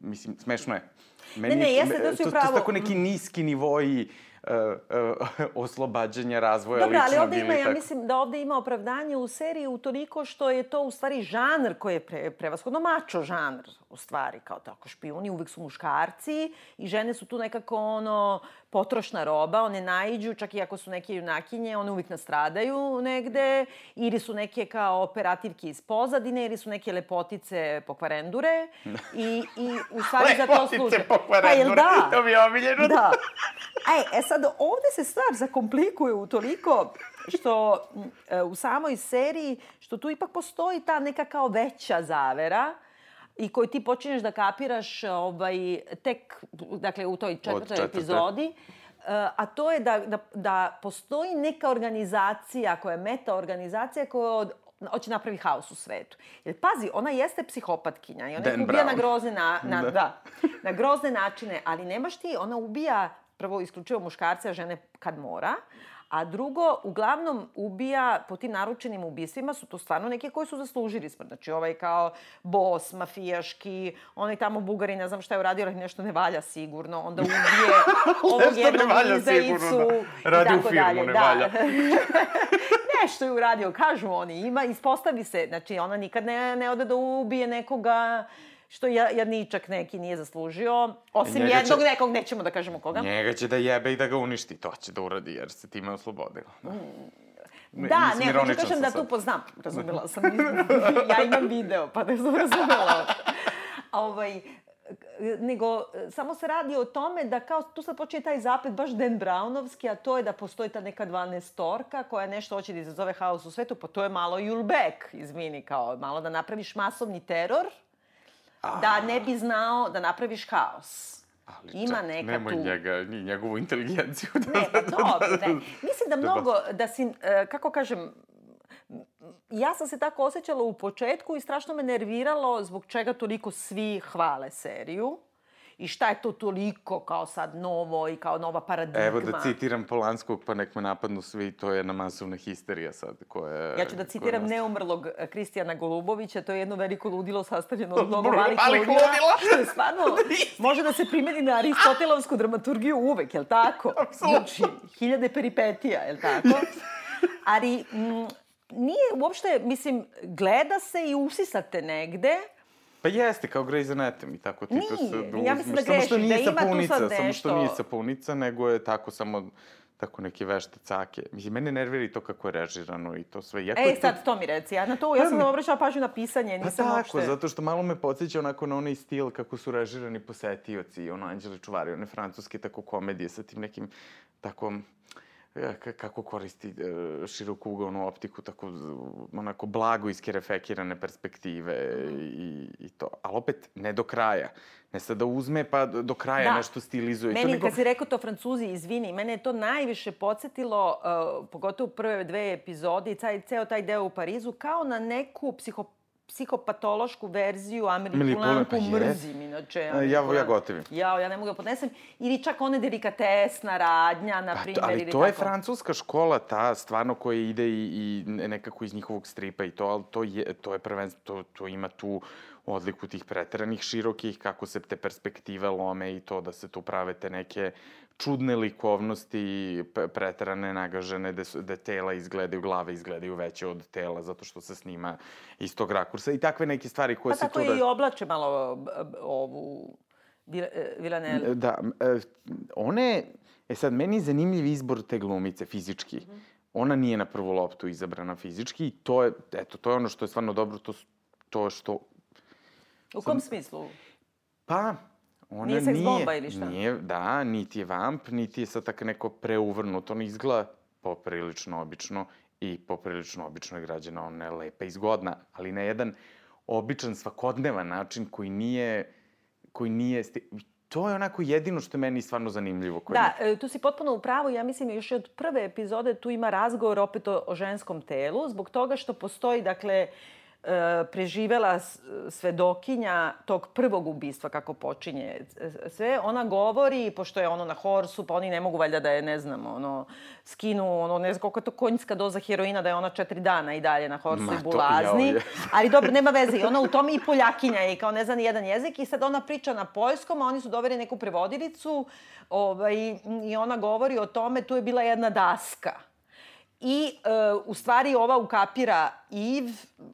mislim, smešno je. Meni, ne, ne, jeste da si upravo. To su tako neki niski nivoji uh, uh, oslobađanja razvoja Dobre, ličnog ali ovde ima, ja mislim da ovde ima opravdanje u seriji u toliko što je to u stvari žanr koji je pre, prevashodno mačo žanr u stvari, kao tako špijuni uvek su muškarci i žene su tu nekako ono potrošna roba, one naiđu, čak i ako su neke junakinje, one uvijek nastradaju negde, ili su neke kao operativke iz pozadine, ili su neke lepotice pokvarendure. I, i u stvari za to služe. Lepotice pokvarendure, pa, da? to mi je omiljeno. Da. E, e sad, ovde se stvar zakomplikuje u toliko što e, u samoj seriji, što tu ipak postoji ta neka kao veća zavera, i koju ti počinješ da kapiraš ovaj, tek, dakle, u toj četvrtoj epizodi. Uh, a to je da, da, da postoji neka organizacija koja je meta organizacija koja od, hoće napravi haos u svetu. Jer pazi, ona jeste psihopatkinja i ona Dan ih ubija Brown. na grozne, na, na, da. da, na grozne načine, ali nemaš ti, ona ubija prvo isključivo muškarce, a žene kad mora, A drugo, uglavnom ubija po tim naručenim ubistvima su to stvarno neke koji su zaslužili smrt. Znači ovaj kao bos, mafijaški, onaj tamo bugari, ne znam šta je uradio, ali nešto ne valja sigurno. Onda ubije ovog jednog izdajicu. Da. Radi u firmu, dalje. ne da. valja. nešto je uradio, kažu oni. Ima, ispostavi se, znači ona nikad ne, ne ode da ubije nekoga što ja, jadničak neki nije zaslužio, osim jednog će, nekog, nećemo da kažemo koga. Njega će da jebe i da ga uništi, to će da uradi, jer se time oslobodila. Da, mm. da ne, hoću kažem da tu poznam, razumela sam, ja imam video, pa da sam razumela. ovaj, nego samo se radi o tome da kao tu sad počinje taj zaplet baš Dan Brownovski, a to je da postoji ta neka dvanestorka koja nešto hoće da izazove haos u svetu, pa to je malo you'll back, izvini, kao malo da napraviš masovni teror, da ne bi znao da napraviš haos. Ali Ima čak, neka nemoj tu... njega, ni njegovu inteligenciju. Da, ne, pa dobro, ne. Mislim da, da mnogo, da si, e, kako kažem, ja sam se tako osjećala u početku i strašno me nerviralo zbog čega toliko svi hvale seriju i šta je to toliko kao sad novo i kao nova paradigma. Evo da citiram Polanskog, pa nek me napadnu svi, to je jedna masovna histerija sad koja Ja ću da citiram neumrlog eh, Kristijana Golubovića, to je jedno veliko ludilo sastavljeno od mnogo malih ludila, ludila. što je stvarno, može da se primeni na Aristotelovsku dramaturgiju uvek, jel tako? Absolutno. Znači, hiljade peripetija, jel tako? Ali, m, mm, nije uopšte, mislim, gleda se i usisate negde, Pa jeste, kao Grey's Anatomy, tako ti to se... Nije, ja mislim da greši, da ima sapunica, tu sad nešto. Samo što nije sapunica, nego je tako samo tako neke vešte cake. Mislim, mene nervira i to kako je režirano i to sve. Iako e, sad to... to mi reci. Ja, na to, ja sam pa, obraćala pažnju na pisanje, pa nisam tako, uopšte... zato što malo me podsjeća onako na onaj stil kako su režirani posetioci, ono Anđeli Čuvari, one francuske tako komedije sa tim nekim tako kako koristi e, široku ugovnu optiku, tako onako blago iskerefekirane perspektive i, i to. Ali opet, ne do kraja. Ne sad da uzme pa do kraja da. nešto stilizuje. Meni, to nego... kad si rekao to Francuzi, izvini, mene je to najviše podsjetilo, uh, pogotovo prve dve epizode i taj, ceo taj deo u Parizu, kao na neku psiho psihopatološku verziju Amelie Poulain pa mrzim, inače. Ja, ja, ja gotivim. Ja, ja ne mogu da podnesem. Ili čak one delikatesna radnja, na primjer. Pa, ali to tako. je francuska škola, ta stvarno koja ide i, i nekako iz njihovog stripa i to, ali to je, to je prvenstvo, to, to ima tu odliku tih preteranih širokih, kako se te perspektive lome i to da se tu prave te neke čudne likovnosti, preterane nagažene, da, da tela izgledaju, glave izgledaju veće od tela, zato što se snima iz tog rakursa i takve neke stvari koje pa se tu... Pa tako i oblače malo ovu Vilanelu. E, da, e, one... E sad, meni je zanimljiv izbor te glumice, fizički. Mm -hmm. Ona nije na prvu loptu izabrana fizički i to je, eto, to je ono što je stvarno dobro, to, to što... U kom sam, smislu? Pa, Ona nije seks bomba ili šta? Nije, da, niti je vamp, niti je sad tako neko preuvrnuto. On izgleda poprilično obično i poprilično obično je građana. Ona je lepa i zgodna, ali na jedan običan, svakodnevan način koji nije, koji nije, to je onako jedino što je meni stvarno zanimljivo. Koji da, e, tu si potpuno u pravu. Ja mislim još od prve epizode tu ima razgovor opet o, o ženskom telu, zbog toga što postoji, dakle, e, preživela svedokinja tog prvog ubistva, kako počinje sve. Ona govori, pošto je ono na horsu, pa oni ne mogu valjda da je, ne znam, ono, skinu, ono, ne znam koliko je to konjska doza heroina, da je ona četiri dana i dalje na horsu Ma, i bulazni. To, Ali dobro, nema veze. I ona u tome i poljakinja je, kao ne znam jedan jezik. I sad ona priča na poljskom, a oni su doveli neku prevodilicu ovaj, i ona govori o tome, tu je bila jedna daska I uh, u stvari ova ukapira Iv,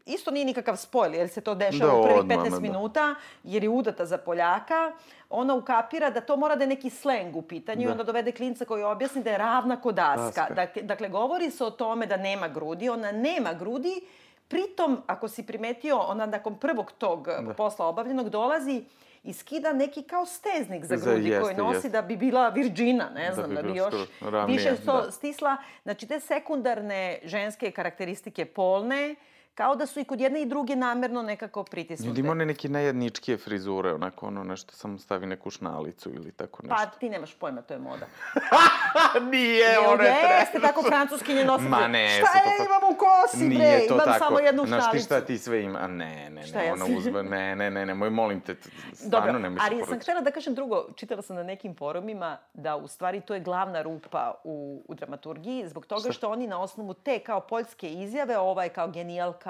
isto nije nikakav spoil, jer se to dešava da, u prvih 15 da. minuta, jer je udata za Poljaka. Ona ukapira da to mora da je neki sleng u pitanju da. i onda dovede klinca koji objasni da je ravna kod daska. Dakle, dakle, govori se o tome da nema grudi, ona nema grudi, pritom, ako si primetio, ona nakon prvog tog da. posla obavljenog dolazi i skida neki kao steznik za grudi za, koji nosi jeste. da bi bila virđina, ne da znam, da bi, da bi još ravnije, više to da. stisla. Znači, te sekundarne ženske karakteristike polne, Kao da su i kod jedne i druge namerno nekako pritisnute. Vidimo one neke najjedničkije frizure, onako ono nešto samo stavi neku šnalicu ili tako nešto. Pa ti nemaš pojma, to je moda. Nije, ono je treba. Jeste tako francuskinje nosite. Ma ne, Šta je, imam u kosi, Nije bre, to imam tako. samo jednu šnalicu. Znaš ti šta ti sve ima? A ne, ne, ne, ona uzme, ne, ne, ne, ne, moj molim te, stvarno ne ali sam htjela da kažem drugo, čitala sam na nekim forumima da u stvari to je glavna rupa u, u dramaturgiji, zbog toga što oni na osnovu te kao poljske izjave, ovaj kao genijalka,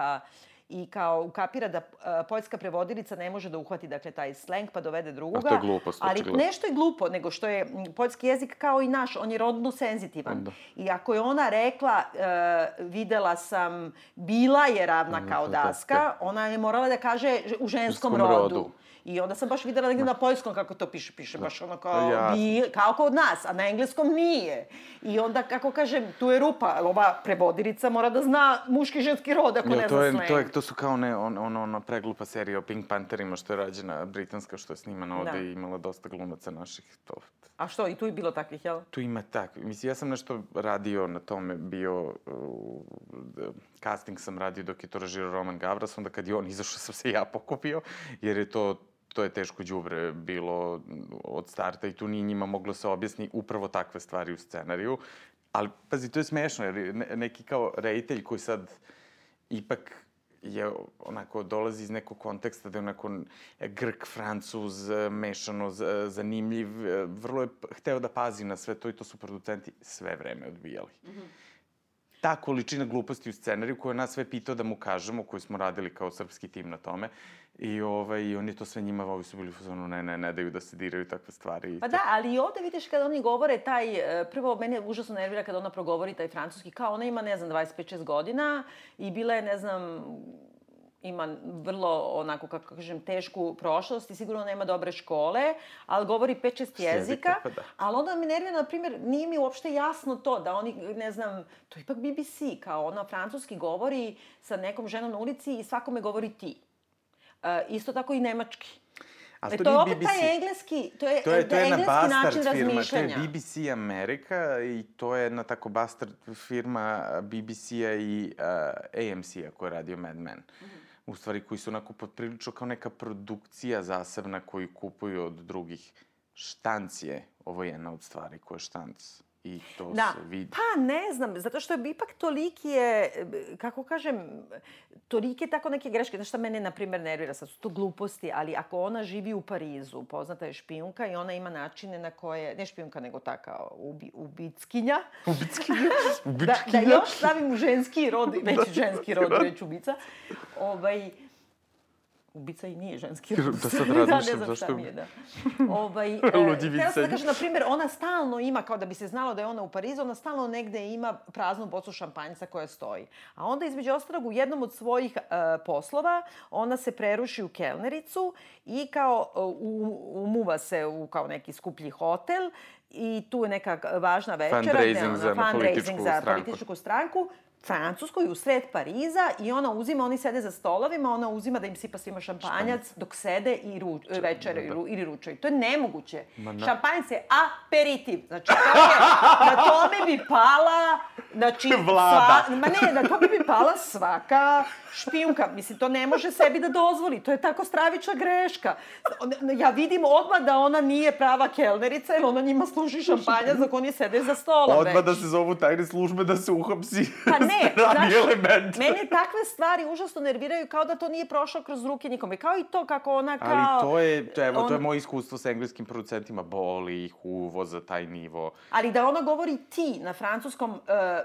i kao ukapira da uh, poljska prevodilica ne može da uhvati dakle taj sleng pa dovede drugoga. A to je glupost. Ali nešto je glupo, nego što je poljski jezik kao i naš, on je rodno senzitivan. Onda. I ako je ona rekla, uh, videla sam, bila je ravna kao daska, ona je morala da kaže u ženskom rodu. rodu. I onda sam baš videla negdje na poljskom kako to piše. Piše baš ono kao, ja. bi, kao kod nas, a na engleskom nije. I onda, kako kažem, tu je rupa. Ova prevodirica mora da zna muški i ženski rod, ako jo, ne to zna je, To, je, to su kao ne, on, ono, ona preglupa serija o Pink Pantherima što je rađena, britanska, što je snimana ovde da. i imala dosta glumaca naših. To. A što, i tu je bilo takvih, jel? Tu ima takvih. Mislim, ja sam nešto radio na tome, bio, uh, casting sam radio dok je to režirao Roman Gavras, onda kad je on izašao sam se ja pokupio, jer je to to je teško đubre bilo od starta i tu nije njima moglo se objasni upravo takve stvari u scenariju. Ali, pazi, to je smešno, jer neki kao reditelj koji sad ipak je onako dolazi iz nekog konteksta da je onako grk, francuz, mešano, zanimljiv, vrlo je hteo da pazi na sve to i to su producenti sve vreme odbijali. Mm -hmm ta količina gluposti u scenariju koju nas sve pitao da mu kažemo, koju smo radili kao srpski tim na tome. I, ovaj, i oni to sve njima, ovi su bili u ne, ne, ne daju da se diraju takve stvari. Pa da, ali i ovde vidiš kada oni govore taj, e, prvo mene užasno nervira kada ona progovori taj francuski, kao ona ima, ne znam, 25-6 godina i bila je, ne znam, ima vrlo, onako, kako kažem, tešku prošlost i sigurno nema dobre škole, ali govori 5-6 jezika. Pa da. Ali onda mi nervira, na primjer, nije mi uopšte jasno to da oni, ne znam, to je ipak BBC, kao ona francuski govori sa nekom ženom na ulici i svakome govori ti. Uh, isto tako i nemački. Ali e, to, to je opet BBC. taj engleski, to je, to je, to je engleski način razmišljanja. To je BBC Amerika i to je jedna tako bastard firma BBC-a i uh, AMC-a koja je radio Mad Men. Mm -hmm u stvari koji su onako poprilično kao neka produkcija zasebna koju kupuju od drugih. Štanc je, ovo je jedna od stvari koja je štanc i to da. se vidi. Pa ne znam, zato što je ipak toliki je, kako kažem, tolike tako neke greške. Znaš šta mene, na primjer, nervira? Sad su to gluposti, ali ako ona živi u Parizu, poznata je špijunka i ona ima načine na koje, ne špijunka, nego taka ubi, ubickinja. Ubickinja? Ubickinja? da, da još stavim u ženski rod, već ženski rod, već ubica. Ovaj, ubica i nije ženski rod. Da sad razmišljam, da, ne zašto... Mi je, da. ovaj, e, Htela sam da kažem, na primjer, ona stalno ima, kao da bi se znalo da je ona u Parizu, ona stalno negde ima praznu bocu šampanjca koja stoji. A onda, između ostalog, u jednom od svojih uh, poslova, ona se preruši u kelnericu i kao uh, umuva se u kao neki skuplji hotel i tu je neka važna večera. Fundraising za, fundraising za političku stranku Francuskoj u sred Pariza i ona uzima, oni sede za stolovima, ona uzima da im sipa svima šampanjac dok sede i ru, večere da, da. ili ručaju. To je nemoguće. Ma, Šampanjac je aperitiv. Znači, to je, na tome bi pala Znači, Vlada. Sva, ma ne, na to bi pala svaka špijunka. Mislim, to ne može sebi da dozvoli. To je tako stravična greška. Ja vidim odmah da ona nije prava kelnerica, jer ona njima služi šampanja za oni sede za stolom Odmah da se zovu tajne službe da se uhapsi pa ne, znaš, element. Mene takve stvari užasno nerviraju kao da to nije prošlo kroz ruke nikome. Kao i to kako ona kao... Ali to je, to, evo, on- to je moje iskustvo sa engleskim producentima, boli ih uvo za taj nivo. Ali da ona govori ti na francuskom, uh,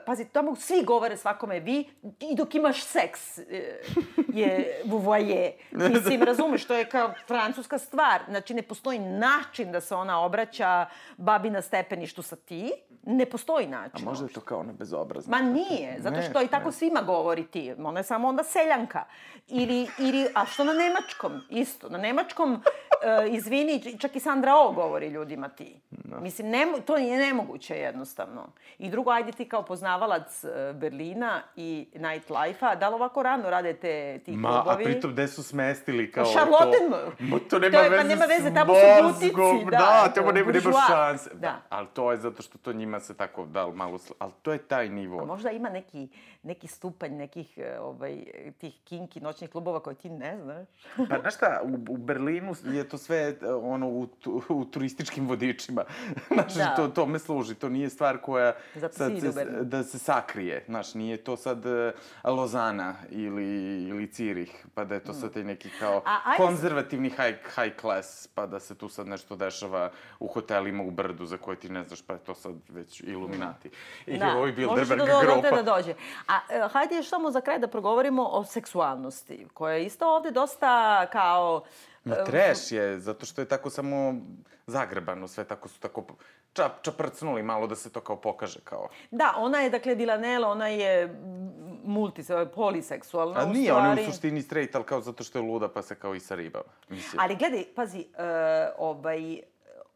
pazi, tamo svi govore svakome vi i dok imaš seks uh, je vous voyez. Mislim, razumeš, to je kao francuska stvar. Znači, ne postoji način da se ona obraća babi na stepeništu sa ti. Ne postoji A način. možda je to kao ona bezobrazna. Ma nije, zato Ne, što i tako ne. svima govori ti. Ona je samo onda seljanka. Ili, ili, a što na nemačkom? Isto. Na nemačkom, e, izvini, čak i Sandra O govori ljudima ti. Mislim, nemo, to je nemoguće jednostavno. I drugo, ajde ti kao poznavalac e, Berlina i nightlife-a, da li ovako rano rade te, ti Ma, a klubovi? pritom gde su smestili kao Charlottenburg. to? Ma, to nema To je- pa veze nema veze, tamo su butici, da, Da, to, tamo nema, nema šanse. Da. Ali to je zato što to njima se tako, da, malo, sl- ali to je taj nivo. A možda ima neki, neki stupanj nekih ovaj, tih kinki noćnih klubova koje ti ne znaš. Pa znaš šta, u, u Berlinu je to sve ono u, u turističkim vodičima. Znaš, Da. to, to me služi. To nije stvar koja Zato sad se, da se sakrije. Znaš, nije to sad e, Lozana ili, ili Cirih, pa da je to sad taj neki kao Mm. A, ajde konzervativni high, high class, pa da se tu sad nešto dešava u hotelima u Brdu za koje ti ne znaš, pa je to sad već Illuminati. I Da, ovaj Bilderberg te grupa. da dođe. A e, hajde još samo za kraj da progovorimo o seksualnosti, koja je isto ovde dosta kao... Ma trash je, zato što je tako samo zagrebano, sve tako su tako čap, čaprcnuli malo da se to kao pokaže kao. Da, ona je, dakle, Villanelle, ona je multi, poliseksualna A nije, ona je u suštini straight, ali kao zato što je luda pa se kao i saribava. Mislim. Ali gledaj, pazi, uh, ovaj,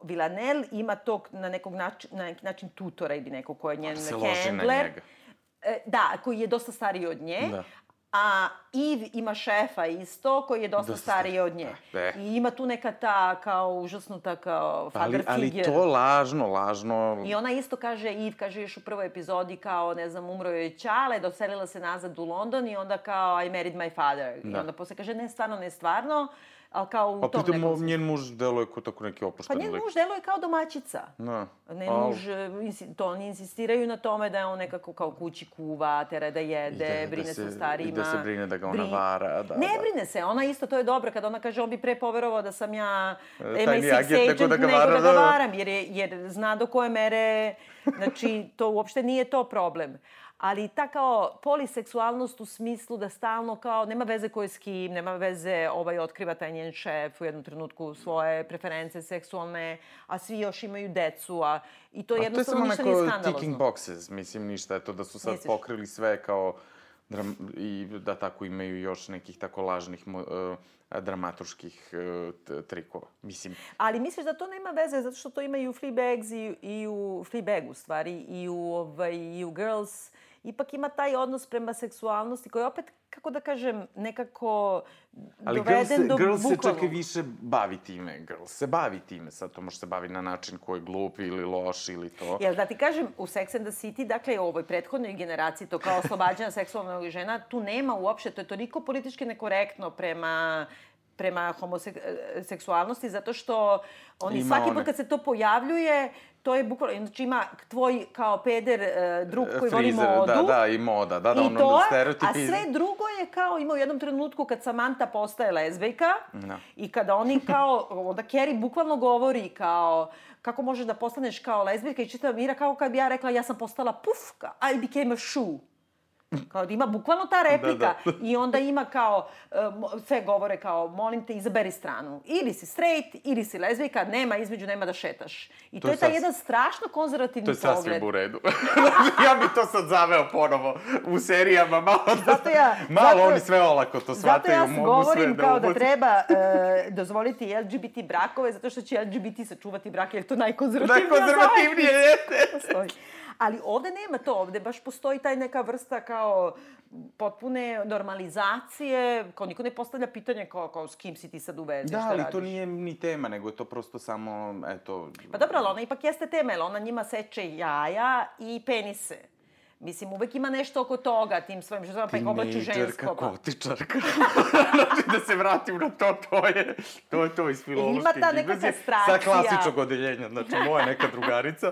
Villanelle ima tog na, nekog način, na neki način tutora ili nekog ko je njen handler. E, da, koji je dosta stariji od nje. Da. A Eve ima šefa isto, koji je dosta, Dosta stariji od nje. da, e. I ima tu neka ta, kao, užasnuta, kao, ali, father ali figure. to lažno, lažno... I ona isto kaže, Eve kaže još u prvoj epizodi kao, ne znam, umro joj Ćale, doselila se nazad u London i onda kao I married my father. I Da. onda posle kaže, ne stvarno, ne stvarno, ali kao u Pa tom nekom mo- njen muž deluje kao tako neki Pa opušteni njen lik. muž deluje kao domaćica. Da. Ne, Al- muž, e, insi- to oni insistiraju na tome da je on nekako kao kući kuva, tera da jede, I da- brine da se o se- starijima. i da se brine da ga ona vara, da, ne da. brine se, ona isto, to je dobro, kada ona kaže on bi pre poverovao da sam ja E, tajni MI6 agent nego da ga da ga da, da. varam, jer, je, jer zna do koje mere, znači to uopšte nije to problem. Ali ta kao poliseksualnost u smislu da stalno kao, nema veze ko je s kim, nema veze, ovaj otkriva taj njen šef u jednom trenutku svoje preference seksualne, a svi još imaju decu, a i to A to je jednostavno samo ništa nije neko skandalozno. ticking boxes, mislim, ništa. Eto da su sad Misliš? pokrili sve kao dram, i da tako imaju još nekih tako lažnih uh, dramaturških uh, trikova. Mislim, Ali misliš da to nema veze zato što to ima i u Fleabags i, i u Fleabag u stvari i u, ovaj, i u Girls. Ipak ima taj odnos prema seksualnosti koji opet, kako da kažem, nekako ali doveden Girls, se, do Girls se bukvalno. čak i više bavi time. Girls se bavi time. Sad to može se bavi na način koji je glup ili loš ili to. Jel da ti kažem, u Sex and the City, dakle u ovoj prethodnoj generaciji, to kao oslobađanja seksualnog žena, tu nema uopšte, to je toliko politički nekorektno prema prema homoseksualnosti, zato što oni Ima svaki one- put kad se to pojavljuje, to je bukvalno, znači ima tvoj kao peder e, drug koji voli Frizer, modu. Da, da, i moda. Da, da, I ono to, stereotip a sve drugo je kao ima u jednom trenutku kad Samantha postaje lezbejka Da. i kada oni kao, onda Carrie bukvalno govori kao kako možeš da postaneš kao lezbijka i čitava mira kao kad bi ja rekla ja sam postala pufka, I became a shoe. Kao da ima bukvalno ta replika Da, i onda ima kao, e, sve govore kao, molim te, izaberi stranu. Ili si straight, ili si lezbijka, nema između, nema da šetaš. I to, To je je taj sas- jedan strašno konzervativni To je pogled. sasvim u redu. ja bi to sad zaveo ponovo u serijama, malo, Zato ja- malo zato- oni sve olako to Zato shvataju, ja mogu govorim sve kao da ubace. treba e, dozvoliti LGBT brakove, zato što će LGBT sačuvati brak, jer je to Najkonzervativnije zajednica. jeste. Postoji. Ali ovde nema to, ovde baš postoji taj neka vrsta kao potpune normalizacije, kao niko ne postavlja pitanje kao, kao s kim si ti sad u vezi, Da, šta ali radiš. to nije ni tema, nego je to prosto samo, eto... Pa dobro, ali ona ipak jeste tema, jer ona njima seče jaja i penise. Mislim, uvek ima nešto oko toga, tim svojim ženama, pa ih oblači žensko. Pa. kotičarka. znači, da se vratim na to, to je to, je to iz filološke Ima ta neka kastracija. Sa klasičnog odeljenja, znači moja neka drugarica.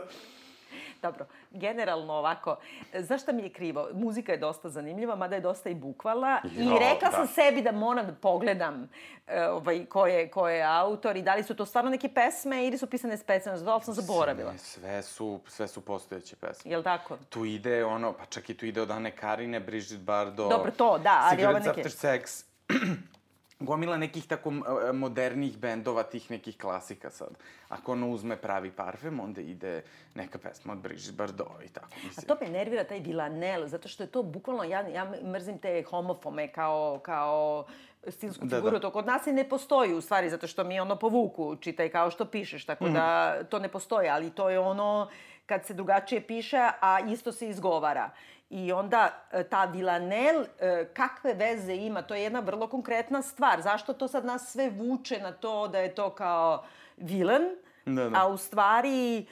Dobro, generalno ovako, znaš šta mi je krivo? Muzika je dosta zanimljiva, mada je dosta i bukvalna. Jo, I rekla da. sam sebi da moram da pogledam e, ovaj, ko, je, ko je autor i da li su to stvarno neke pesme ili su pisane specijalno, da sam zaboravila? Sve, sve, su, sve su postojeće pesme. Jel tako? Tu ide ono, pa čak i tu ide od Ane Karine, Brigitte Bardot, Dobro, to, da, ali ove neke... After Sex. gomila nekih tako modernih bendova, tih nekih klasika sad. Ako ono uzme pravi parfem, onda ide neka pesma od Brigitte Bardot i tako. Mislim. A to me nervira taj Villanelle, zato što je to bukvalno, ja, ja mrzim te homofome kao, kao stilsku da, figuru, da. to kod nas i ne postoji u stvari, zato što mi ono povuku, čitaj kao što pišeš, tako mm. da to ne postoji, ali to je ono kad se drugačije piše, a isto se izgovara. I onda e, ta Villanel, e, kakve veze ima? To je jedna vrlo konkretna stvar. Zašto to sad nas sve vuče na to da je to kao vilan, da, da. a u stvari e,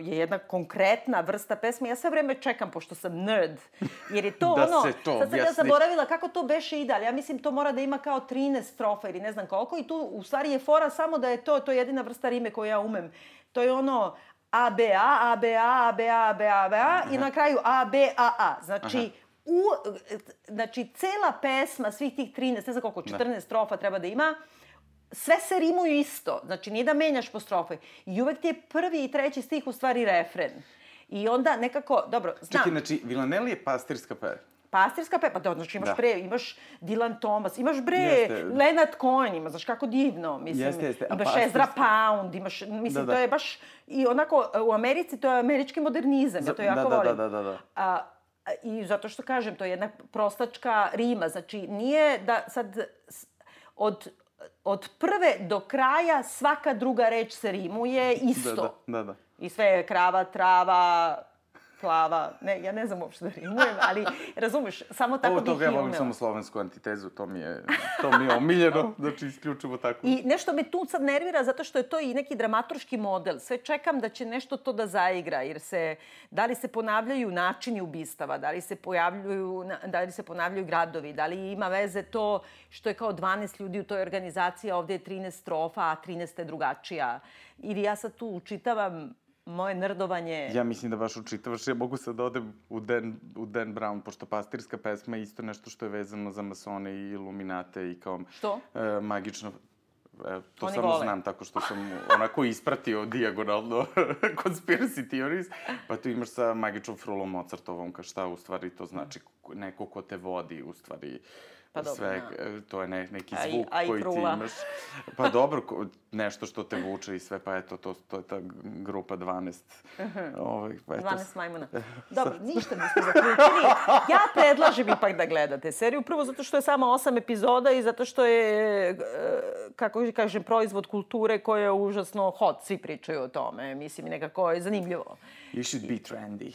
je jedna konkretna vrsta pesme. Ja sve vreme čekam, pošto sam nerd, jer je to da ono... Se to sad sam ja zaboravila kako to beše ide, ali ja mislim to mora da ima kao 13 strofa ili ne znam koliko i tu u stvari je fora samo da je to, to je jedina vrsta rime koju ja umem. To je ono, A, B, A, A, B, A, A, B, A, B, A, B, A i na kraju A, B, A, A. Znači, u, znači, cela pesma, svih tih 13, ne znam koliko, 14 da. strofa treba da ima, sve se rimuju isto. Znači, nije da menjaš po strofe. I uvek ti je prvi i treći stih u stvari refren. I onda nekako, dobro, znam. Čekaj, znači, Villanelli je pastirska pera. Pastirska pepa, da, znači imaš da. bre, imaš Dylan Thomas, imaš bre jeste. Leonard Cohen, ima, znaš kako divno, mislim. Jeste, jeste. Imaš pastirska... Ezra Pound, imaš, mislim, da, da. to je baš, i onako, u Americi to je američki modernizam, ja to jako da, volim. Da, da, da, da. A, I zato što kažem, to je jedna prostačka rima, znači nije da sad od od prve do kraja svaka druga reč se rimuje isto. Da, da, da. da. I sve je krava, trava, plava, ne, ja ne znam uopšte da rimujem, ali razumeš, samo tako Ovo, bih ja volim samo slovensku antitezu, to mi je, to mi je omiljeno, znači isključivo tako. I nešto me tu sad nervira zato što je to i neki dramaturški model. Sve čekam da će nešto to da zaigra, jer se, da li se ponavljaju načini ubistava, da li se pojavljuju, da li se ponavljaju gradovi, da li ima veze to što je kao 12 ljudi u toj organizaciji, a ovde je 13 strofa, a 13 je drugačija. Ili ja sad tu učitavam moje nrdovanje... Ja mislim da baš učitavaš. Ja mogu sad da odem u Dan, u Dan Brown, pošto pastirska pesma je isto nešto što je vezano za masone i iluminate i kao... Što? E, magično E, to Oni samo vole. znam tako što sam onako ispratio dijagonalno conspiracy theories. Pa tu imaš sa magičnom frulom Mozartovom, ka šta u stvari to znači neko ko te vodi u stvari Pa dobro, sve, da. to je ne, neki zvuk a i, a koji ti imaš. Pa dobro, nešto što te vuče i sve, pa eto, to, to je ta grupa 12. Uh -huh. ovaj, pa eto, 12 majmuna. Dobro, ništa nismo zaključili. Ja predlažem ipak da gledate seriju, prvo zato što je samo osam epizoda i zato što je, e, kako kažem, proizvod kulture koja je užasno hot, svi pričaju o tome. Mislim, nekako je zanimljivo. You should be trendy.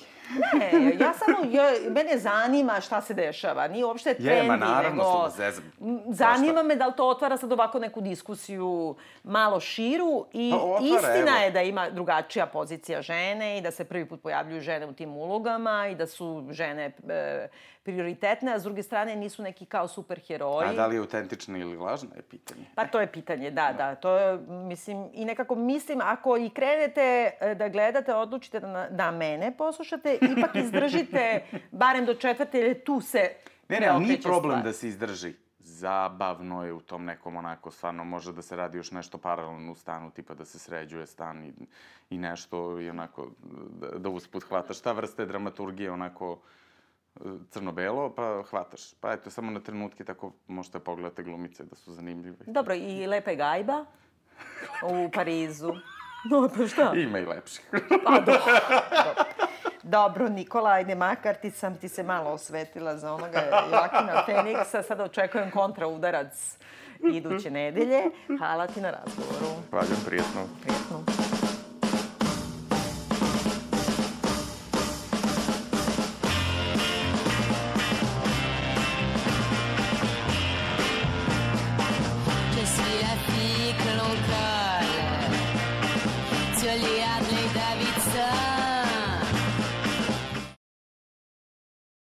Ne, ja samo, ja, mene zanima šta se dešava. Nije uopšte trendy, je, ma naravno, nego... Zezam. Zanima me da li to otvara sad ovako neku diskusiju malo širu i pa, otvara, istina evo. je da ima drugačija pozicija žene i da se prvi put pojavljuju žene u tim ulogama i da su žene e, prioritetne, a s druge strane nisu neki kao superheroji. A da li je autentična ili lažna je pitanje. Pa to je pitanje, da, da. To je, mislim, i nekako mislim, ako i krenete e, da gledate, odlučite da, da mene poslušate, ipak izdržite barem do četvrte, jer tu se Ne, ne, nije problem stvar. da se izdrži. Zabavno je u tom nekom onako, stvarno može da se radi još nešto paralelno u stanu, tipa da se sređuje stan i, i nešto i onako da, da usput hvataš ta vrste dramaturgije onako crno-belo, pa hvataš. Pa eto, samo na trenutke tako možete pogledate glumice da su zanimljive. Dobro, i Lepe Gajba u Parizu. No, pa šta? Ima i lepših. pa dobro. dobro. Dobro, Nikola, ajde makar ti sam ti se malo osvetila za onoga Joakina Feniksa. Sada očekujem kontraudarac iduće nedelje. Hvala ti na razgovoru. Hvala, prijetno. Prijetno.